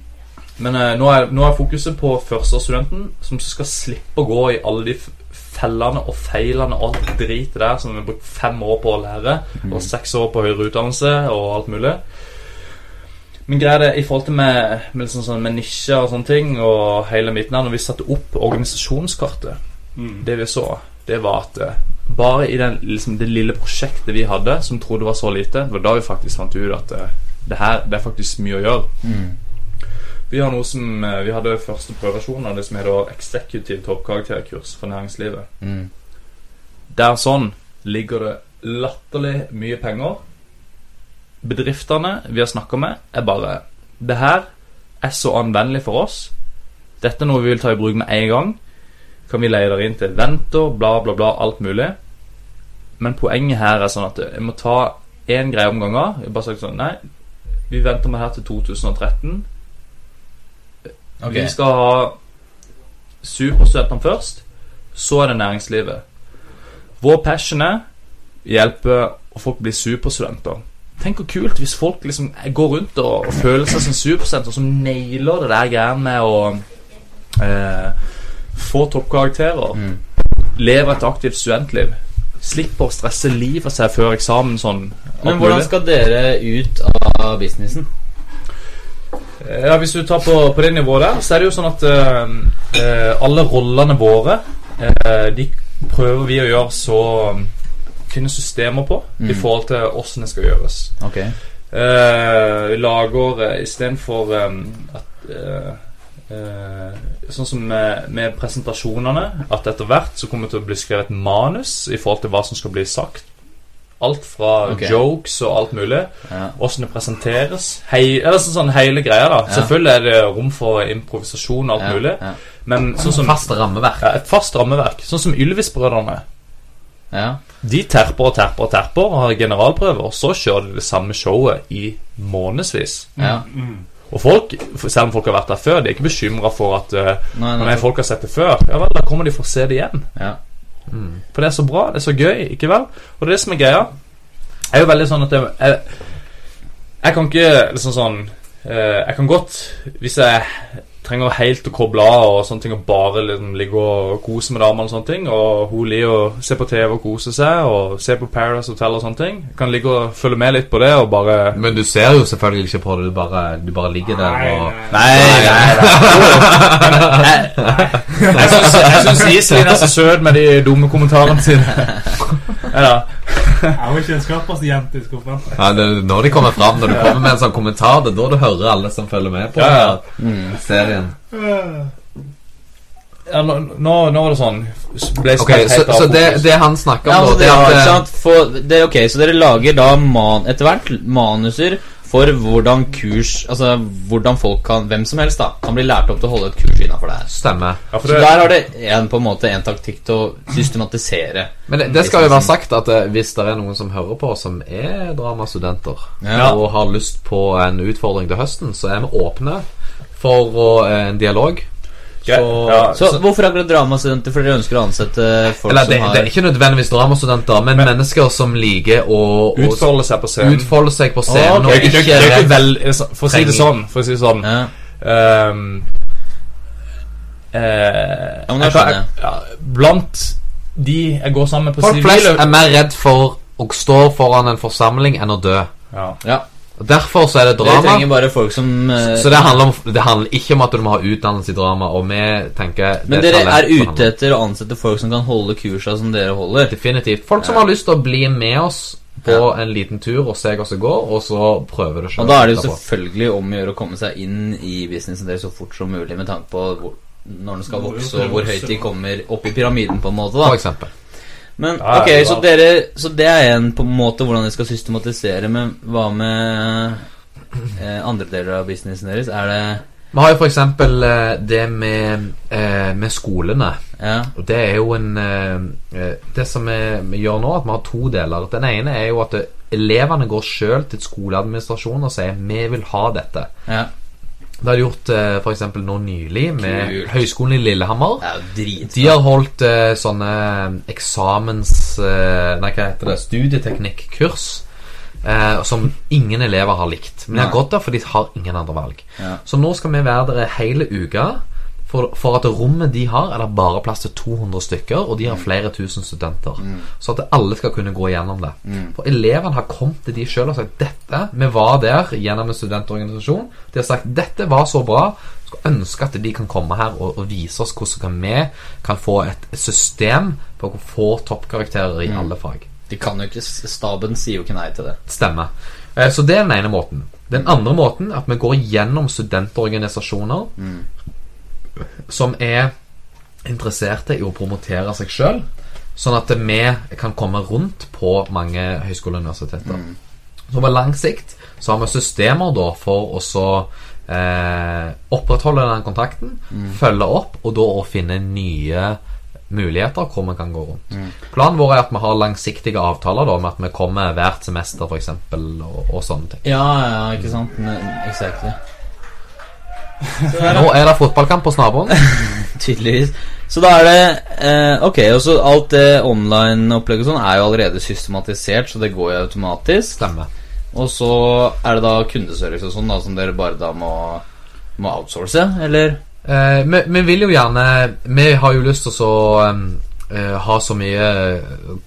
Men eh, nå, er, nå er fokuset på førsteårsstudenten, som skal slippe å gå i alle de fellene og feilene og alt dritet der som vi har brukt fem år på å lære, og seks år på høyere utdannelse og alt mulig. Men greia det i forhold til med, med, liksom sånn, med nisjer og sånne ting, og hele midten her, når vi satte opp organisasjonskartet Mm. det vi så, det var at eh, bare i den, liksom, det lille prosjektet vi hadde, som trodde var så lite, det var da vi faktisk fant ut at eh, det her det er faktisk mye å gjøre. Mm. Vi har noe som eh, Vi hadde første prøveversjon av det som heter Executive toppkarakterkurs for næringslivet. Mm. Der sånn ligger det latterlig mye penger. Bedriftene vi har snakka med, er bare Det her er så anvendelig for oss. Dette er noe vi vil ta i bruk med en gang. Kan vi leie dere inn til eventer, bla, bla, bla, alt mulig. Men poenget her er sånn at jeg må ta én greie om gangen. Jeg bare sagt sånn Nei, vi venter med her til 2013. Okay. Vi skal ha superstudentene først. Så er det næringslivet. Vår passion er hjelpe å bli superstudenter. Tenk hvor kult hvis folk liksom går rundt og, og føler seg som supersenter som nailer det der greiene med å eh, få toppkarakterer. Mm. Lever et aktivt studentliv. Slipper å stresse livet seg før eksamen sånn. Men hvordan skal dere ut av businessen? Eh, Ja, Hvis du tar på, på det nivået der, så er det jo sånn at eh, eh, alle rollene våre eh, De prøver vi å gjøre så Finne systemer på i Mm. forhold til åssen det skal gjøres. Okay. Uh, vi lager uh, istedenfor um, at uh, uh, Sånn som med, med presentasjonene, at etter hvert så kommer det til å bli skrevet manus i forhold til hva som skal bli sagt. Alt fra okay. jokes og alt mulig. Ja. Det presenteres. Hei, eller sånn, sånn hele greia, da. Ja. Selvfølgelig er det rom for improvisasjon og alt Ja, mulig, men sånn som Fast rammeverk. Et fast rammeverk. Sånn som Ylvis-brødrene. Ja. De terper og terper og terper og har generalprøve, og så kjører de det samme showet i månedsvis. ja. Mm. Og folk, selv om folk har vært der før, de er ikke bekymra for at uh, Nei, Når nei. folk har sett det før, ja vel, da kommer de for å se det igjen. Ja. For det er så bra, det er så gøy, ikke vel? Og det er det som er greia. er jo veldig sånn at jeg, jeg, jeg kan ikke liksom sånn uh, Jeg kan godt, hvis jeg trenger helt å koble av og sånne ting, og bare liksom ligge og kose med damene og sånne ting, og hun liker å se på TV og kose seg, og se på Paradise Hotel og sånne ting, jeg kan ligge og følge med litt på det og bare Men du ser jo selvfølgelig ikke på det, du bare, du bare ligger der og nei. Nei, nei, nei. Jeg syns Iselin er så søt med de dumme kommentarene sine. Ja, Jeg var ikke en skarpeste jente i skuffen. ja, det, Når de kommer fram, når du kommer med en sånn kommentar, det er da du hører alle som følger med på Ja, ja. Mm. serien. ja nå, nå, nå var det sånn ble jeg Så, så det, det han snakker Ja, om, altså, da, det, det ja, er at? For, det, ok, så dere lager da man, etter hvert manuser for hvordan kurs Altså hvordan folk kan Hvem som helst da kan bli lært opp til å holde et kurs innafor det her. Stemmer. Ja, for Så der har det en, på en måte en taktikk til å systematisere. Men det, det skal jo være sagt at eh, hvis det er noen som hører på, som er dramastudenter, Ja. og har lyst på en utfordring til høsten, så er vi åpne for eh, en dialog. Så, ja. Så hvorfor akkurat dramastudenter? Fordi dere ønsker å ansette folk eller det, som har det er ikke nødvendigvis dramastudenter, men, mennesker som liker å, å utfolde seg på scenen. utfolde seg på scenen. oh, er Og ikke- ikke redd vel, For å si det sånn, for å si det sånn ja. um, eh, Ja, jeg- jeg. ja, Blant de jeg går sammen med på Folk flest er mer redd for å stå foran en forsamling enn å dø. ja. ja. Og Derfor så er det drama. drama. trenger bare folk som uh, Så det handler, om, det handler ikke om at du må ha utdannelse i drama, og vi tenker Men dere er ute etter å ansette folk som kan holde kursa som dere holder? Definitivt. Folk som har lyst til å bli med oss på en liten tur og se hvordan det går, og så prøve det sjøl. Og da er det jo selvfølgelig om å gjøre å komme seg inn i businessen deres så fort som mulig med tanke på hvor, når den skal vokse, og hvor høyt de kommer opp i pyramiden, på en måte. For da eksempel. Men ok, så dere Så det er en på en måte hvordan dere skal systematisere, men hva med eh, andre deler av businessen deres? Er det Vi har jo eksempel eh, det med, eh, med skolene. Ja. Og det er jo en eh, Det som vi, gjør nå, at vi har to deler. Den ene er jo at elevene går sjøl til skoleadministrasjonen og sier 'vi vil ha dette'. ja. Det har de gjort eh, for eksempel nå nylig med Kult. Høgskolen i Lillehammer. Er drit. De har holdt eh, sånne eksamens... Eh, nei, hva heter det? Studieteknikkurs. Eh, som ingen elever har likt. Men de har gått der, for de har ingen andre valg. Ja. Så nå skal vi være der hele uka. For, for at rommet de har, er det bare plass til 200 stykker, og de har flere tusen studenter. Så at alle skal kunne gå gjennom det. For elevene har kommet til de sjøl og sagt dette Vi var der gjennom en studentorganisasjon. De har sagt dette var så bra. Skulle ønske at de kan komme her og, og vise oss hvordan kan vi kan få et system for å få toppkarakterer i alle fag. De kan jo ikke Staben sier jo ikke nei til det. Stemmer. Eh, Så det er den ene måten. Den andre måten er at vi går gjennom studentorganisasjoner som er interesserte i å promotere seg sjøl, sånn at vi kan komme rundt på mange høyskoler og universiteter. Så på lang sikt så har vi systemer da for å så eh, opprettholde den kontakten, følge opp, og da å finne nye muligheter hvor vi kan gå rundt. Planen vår er at vi har langsiktige avtaler da med at vi kommer hvert semester f.eks. Og, og sånne ting. Ja, ja, ikke sant? Exactly. Nå er det fotballkamp på naboen. Tydeligvis. Så da er det eh, Ok, og så alt det online-opplegget sånn er jo allerede systematisert, så det går jo automatisk. Stemmer. Og så er det da kundeservice og sånn da som dere bare da må, må outsource, eller? Eh, vi, vi vil jo gjerne Vi har jo lyst til å så, um, uh, ha så mye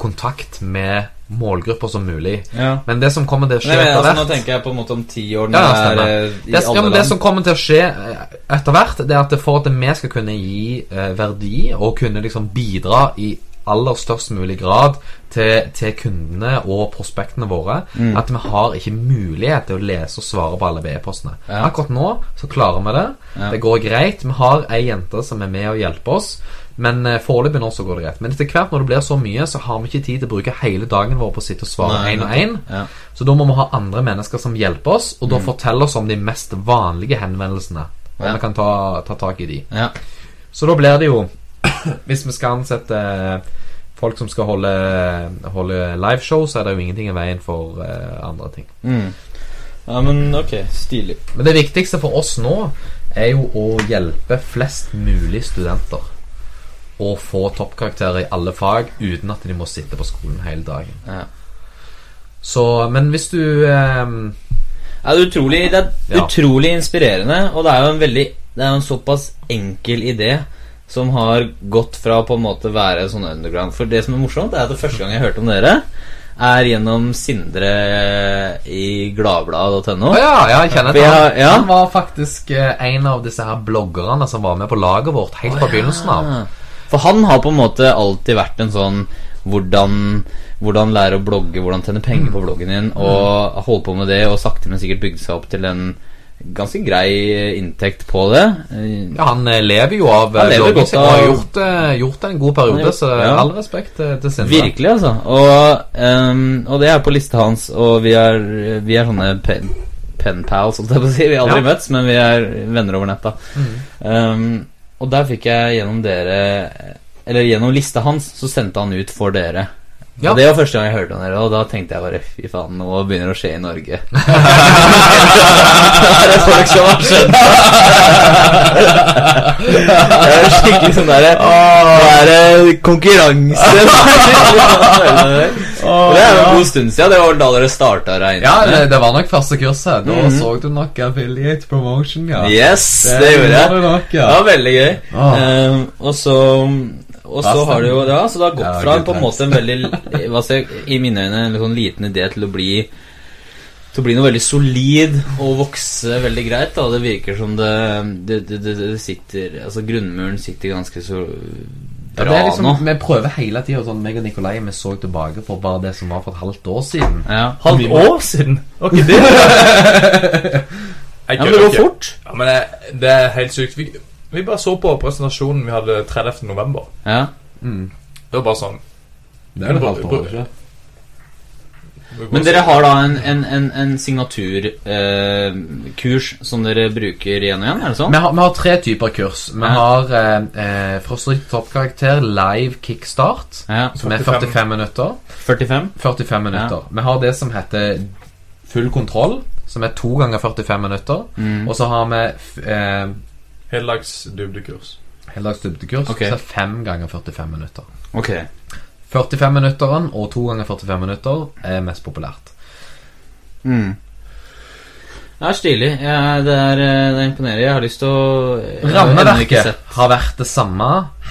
kontakt med målgrupper som mulig. Ja. Men det som kommer til å skje Nei, men, etter altså, nå tenker jeg på en måte om ti år Ja, det er eh, det, ja, det som kommer til å skje eh, etter hvert, det er at for at vi skal kunne gi eh, verdi og kunne liksom bidra i aller størst mulig grad til, til kundene og prospektene våre, Mm. at vi har ikke mulighet til å lese og svare på alle BE-postene. Akkurat nå så klarer vi det. Det går greit. Vi har ei jente som er med og hjelper oss. Men eh, foreløpig nå så går det greit. Men etter hvert når det blir så mye, så har vi ikke tid til å bruke hele dagen vår på å sitte og svare én og én. Ja. Så da må vi ha andre mennesker som hjelper oss, og da fortelle oss om de mest vanlige henvendelsene. Og Ja. vi kan ta, ta tak i de. Ja. Så da blir det jo Hvis vi skal ansette folk som skal holde, holde liveshow, så er det jo ingenting i veien for uh, andre ting. Mm. ja, men ok. Stilig. Men det viktigste for oss nå er jo å hjelpe flest mulig studenter. Og få toppkarakterer i alle fag uten at de må sitte på skolen hele dagen. Ja. Så, men hvis du eh, Ja, det er utrolig, det er utrolig inspirerende, og det er jo en veldig Det er jo en såpass enkel idé som har gått fra på en måte være sånn underground. For det som er morsomt, er at det første gang jeg hørte om dere, er gjennom Sindre i gladbladet.no. Å ja, ja, jeg kjenner til han. ja. Han var faktisk eh, en av disse her bloggerne som var med på laget vårt helt fra begynnelsen av. For han har på en måte alltid vært en sånn hvordan, hvordan lære å blogge, hvordan tjene penger på bloggen din, og holde på med det, og sakte, men sikkert bygd seg opp til en ganske grei inntekt på det. Eh, Ja, Han eh, lever jo av Han eh, lever godt og har gjort, gjort, det en god periode, gjort, så ja. all respekt til, Sindre. Virkelig, altså. Og, um, og det er på lista hans, og vi er, vi er sånne pen, pen pals, holdt jeg på å si. Vi har aldri Ja. møtts, men vi er venner over nett, da. Ehm, og der fikk jeg gjennom dere Eller gjennom lista hans, så sendte han ut for dere. Ja. Og Det var første gang jeg hørte om dere, og da tenkte jeg bare fy faen, nå begynner det å skje i Norge. det er folk som har skjønt det. Det er skikkelig sånn derre Nå er det konkurranse. Og det er jo en god stund siden. Det var da dere starta å regne? Ja, det, det var nok første kurset. Da -hmm. så du nok affiliate promotion, ja. Yes, det gjorde jeg. Nok, det Det var veldig gøy. Ah. Um, og så Og så har det jo Ja, så det har gått Ja, fra på en måte en veldig hva ser, jeg, I mine øyne en sånn liten idé til å bli Til å bli noe veldig solid og vokse veldig greit. Da. Det virker som det Det, det, det, det sitter Altså grunnmuren sitter ganske så Ja, bra det er liksom, nå. Vi prøver hele tida sånn meg og Nikolai vi så tilbake på bare det som var for et halvt år siden. Ja. Halvt år siden? Ok, det Jeg ja, men det går fort. Ja, men det, det er helt sykt. Vi, vi bare så på presentasjonen vi hadde 30. november. Ja. Det var bare sånn Det er et halvt år, siden. Men dere har da en, en, en, en signaturkurs som dere bruker igjen og igjen, er det sånn? Vi har, vi har tre typer kurs. Vi Ja. har eh, eh, stryke toppkarakter live kickstart, Ja. som er 45 minutter. 45? 45 minutter. Vi har det som heter full kontroll, som er to ganger 45 minutter. Mm. Og så har vi eh, Heldags dybdekurs. heldags dybdekurs, Ok. så er fem ganger 45 minutter. Ok. 45-minutteren og to ganger 45 minutter er mest populært. Mm. Det er stilig. Ja, det, er, eh, det imponerer. Jeg har lyst til å jeg har ennå ikke Rammeverket sett- har vært det samme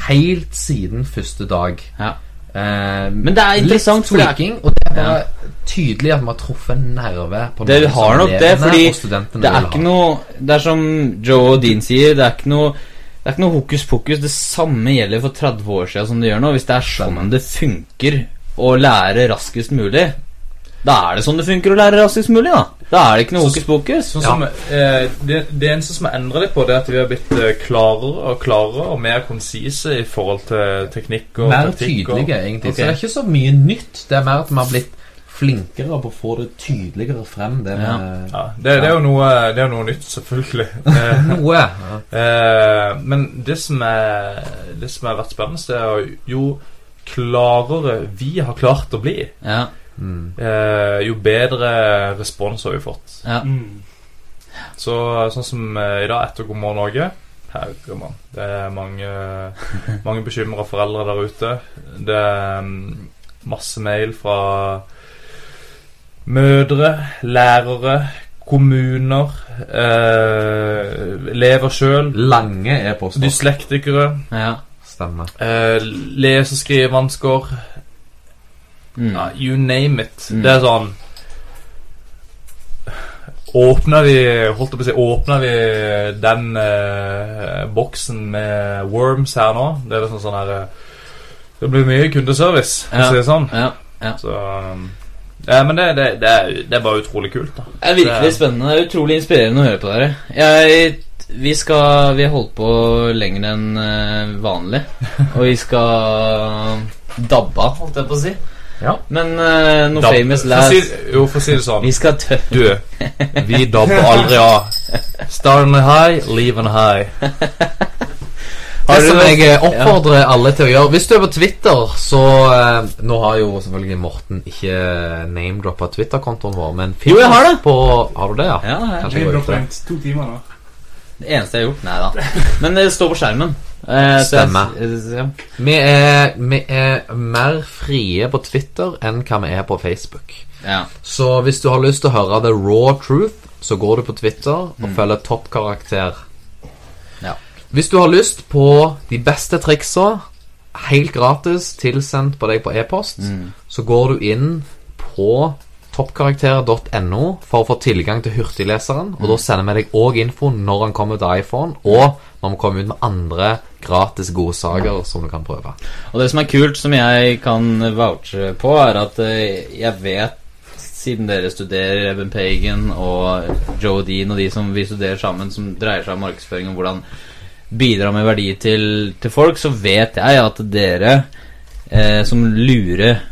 helt siden første dag. Ja. Eh, Men det er interessant, er- tweaking, og det er bare tydelig at vi har truffet en nerve på Det har nok det, fordi Det er ikke noe Det er som Joe og Dean sier, det er ikke noe det er ikke noe hokus pokus. Det samme gjelder for 30 år siden som det gjør nå. Hvis det er sånn det funker å lære raskest mulig, da er det sånn det funker å lære raskest mulig, da. Da er det ikke noe hokus pokus. Sånn som, eh, det, det eneste som har endret litt på, det er at vi har blitt eh, klarere og klarere og mer konsise i forhold til teknikk og Mer taktikk. og- tydelige, egentlig. Så det er ikke så mye nytt. Det er mer at vi har blitt flinkere på å få det tydeligere frem. Det Ja. med Ja, det, det, er jo noe, det er jo noe nytt, selvfølgelig. Eh, Noe. Ja. Eh, men det som er Det som har vært spennende, det er jo klarere vi har klart å bli, Ja, Mm. eh, jo bedre respons har vi fått. ja. Mm. Så sånn som eh, i dag etter God morgen Norge Herremann. Det er mange, mange bekymra foreldre der ute. Det er mm, masse mail fra mødre, lærere, kommuner, eh, elever sjøl, Lange e-poster. dyslektikere. ja. Stemmer. Eh, lese- og skrivevansker. Mm. Ja, you name it. Mm. Det er sånn Åpner vi Holdt jeg på å si Åpner vi den eh, boksen med worms her nå? Det er liksom sånn her eh, Det blir mye kundeservice, for å si det sånn. ja. ja. Så um, ja, Men det, det, det, er, det er bare utrolig kult, da. Det er virkelig spennende. Det er utrolig inspirerende å høre på dere. Jeg, vi skal Vi har holdt på lenger enn eh, vanlig. Og vi skal dabbe av, holdt jeg på å si. Ja. Men uh, no famous last si, Jo, for å si det sånn Vi skal tø... Du, vi dabber aldri av. Starting high, leaving high. Det som jeg oppfordrer alle til å gjøre Hvis du er på Twitter, så eh, Nå har jo selvfølgelig Morten ikke name-droppa Twitter-kontoen vår, men Jo, jeg har det. På, har du det, ja? Ja, Jeg har det. to timer nå. Det eneste jeg har gjort. Nei da. Men det står på skjermen. Eh, Stemmer. eh, ja. Vi er, vi er mer frie på Twitter enn hva vi er på Facebook. ja. Så hvis du har lyst til å høre the raw truth, så går du på Twitter og følger toppkarakter. Ja. Hvis du har lyst på de beste triksa, helt gratis, tilsendt på deg på e-post, Mm. så går du inn på toppkarakter.no for å få tilgang til hurtigleseren. Og da sender vi deg òg info når han kommer til iPhone, og når vi kommer ut med andre gratis godsaker som du kan prøve. Og det som er kult, som jeg kan vouche på, er at eh, jeg vet, siden dere studerer Eben Pagan og Joe Dean og de som vi studerer sammen, som dreier seg om markedsføring og hvordan bidra med verdi til, til folk, så vet jeg at dere eh, som lure, eh,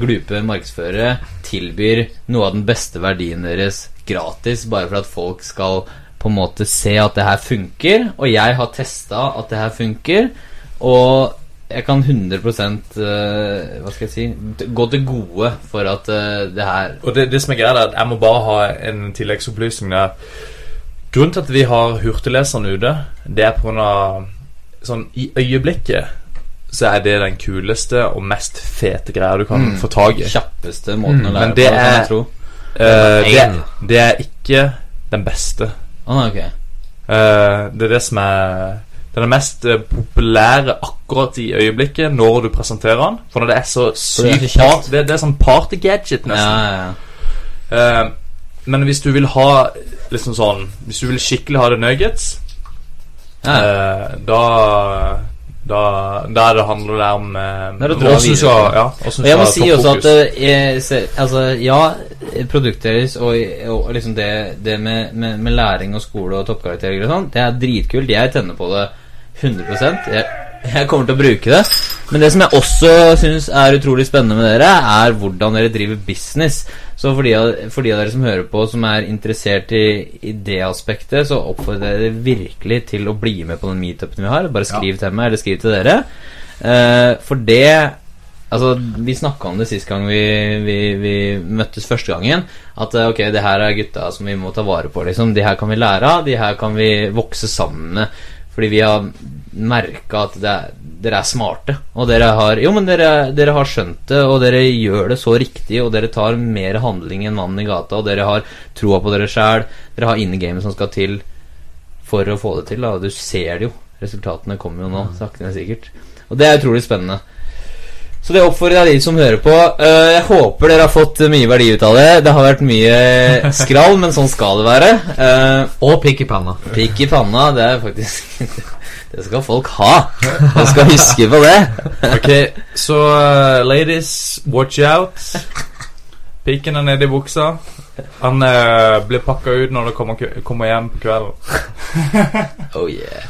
glupe markedsførere tilbyr noe av den beste verdien deres gratis, bare for at folk skal på en måte se at det her funker. Og jeg har testa at det her funker, og jeg kan 100 eh, Hva skal jeg si gå til gode for at eh, det her Og det, det som er greia, er at jeg må bare ha en tilleggsopplysning. der. Grunnen til at vi har hurtigleseren ute, det er pga. sånn I øyeblikket så er det den kuleste og mest fete greia du kan Mm. få tak i. kjappeste måten Mm, å lære men det på, er- jeg tro. Uh, det, det er ikke den beste. Å, okay. ok. Eh, det er det som er Den er mest eh, populære akkurat i øyeblikket når du presenterer den. For når det er så det så sykt kjapt. part, det, det er sånn party gadget, Ja, nesten. ja, ja. Uh, men hvis du vil ha liksom sånn Hvis du vil skikkelig ha det nuggets, ja. eh, da da, er det handler det om eh, hvordan du skal, ja, Og jeg må si også at eh, ser, altså, Ja, produktet deres og, og liksom det, det med, med, med læring og skole og toppkarakterer og sånn, det er dritkult. Jeg tenner på det 100 jeg, Jeg kommer til å bruke det. Men det som jeg også syns er utrolig spennende med dere, er hvordan dere driver business. Så for de av, for de av dere som hører på, som er interessert i, i det aspektet, så oppfordrer jeg dere virkelig til å bli med på den meetupen vi har. Bare skriv til meg, eller skriv til dere. Eh, for det Altså, Vi snakka om det sist gang vi, vi, vi møttes første gangen. At eh, ok, det her er gutta som vi må ta vare på. liksom De her kan vi lære av, de her kan vi vokse sammen med. Fordi vi har merka at det er, dere er smarte. Og dere har Jo, men dere, dere har skjønt det, og dere gjør det så riktig, og dere tar mer handling enn mannen i gata, og dere har troa på dere sjæl. Dere har inne gamet som skal til for å få det til. Da. Du ser det jo. Resultatene kommer jo nå, sakte, men sikkert. Og det er utrolig spennende. Så det oppfordrer jeg de som hører på. Eh, jeg håper dere har fått mye verdi ut av det. Det har vært mye skrall, men sånn skal det være. Eh, Og pikk i panna. Pikk i panna, det er faktisk Det skal folk ha. De skal huske på det. Ok, så uh, ladies, watch out. Pikken er nede i buksa. Han uh, blir pakka ut når det kommer, kommer hjem på kvelden. Oh yeah.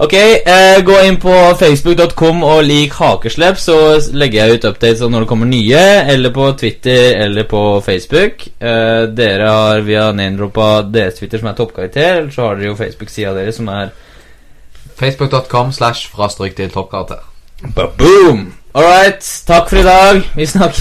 Ok, eh, gå inn på facebook.com og lik Hakeslepp, så legger jeg ut updates om når det kommer nye, eller på Twitter eller på Facebook. Eh, dere har via name-droppa deres Twitter, som er toppkarakter, eller så har dere jo Facebook-sida deres, som er Facebook.com slash fra stryk til toppkarakter. Boom! All right, takk for i dag. Vi snakkes.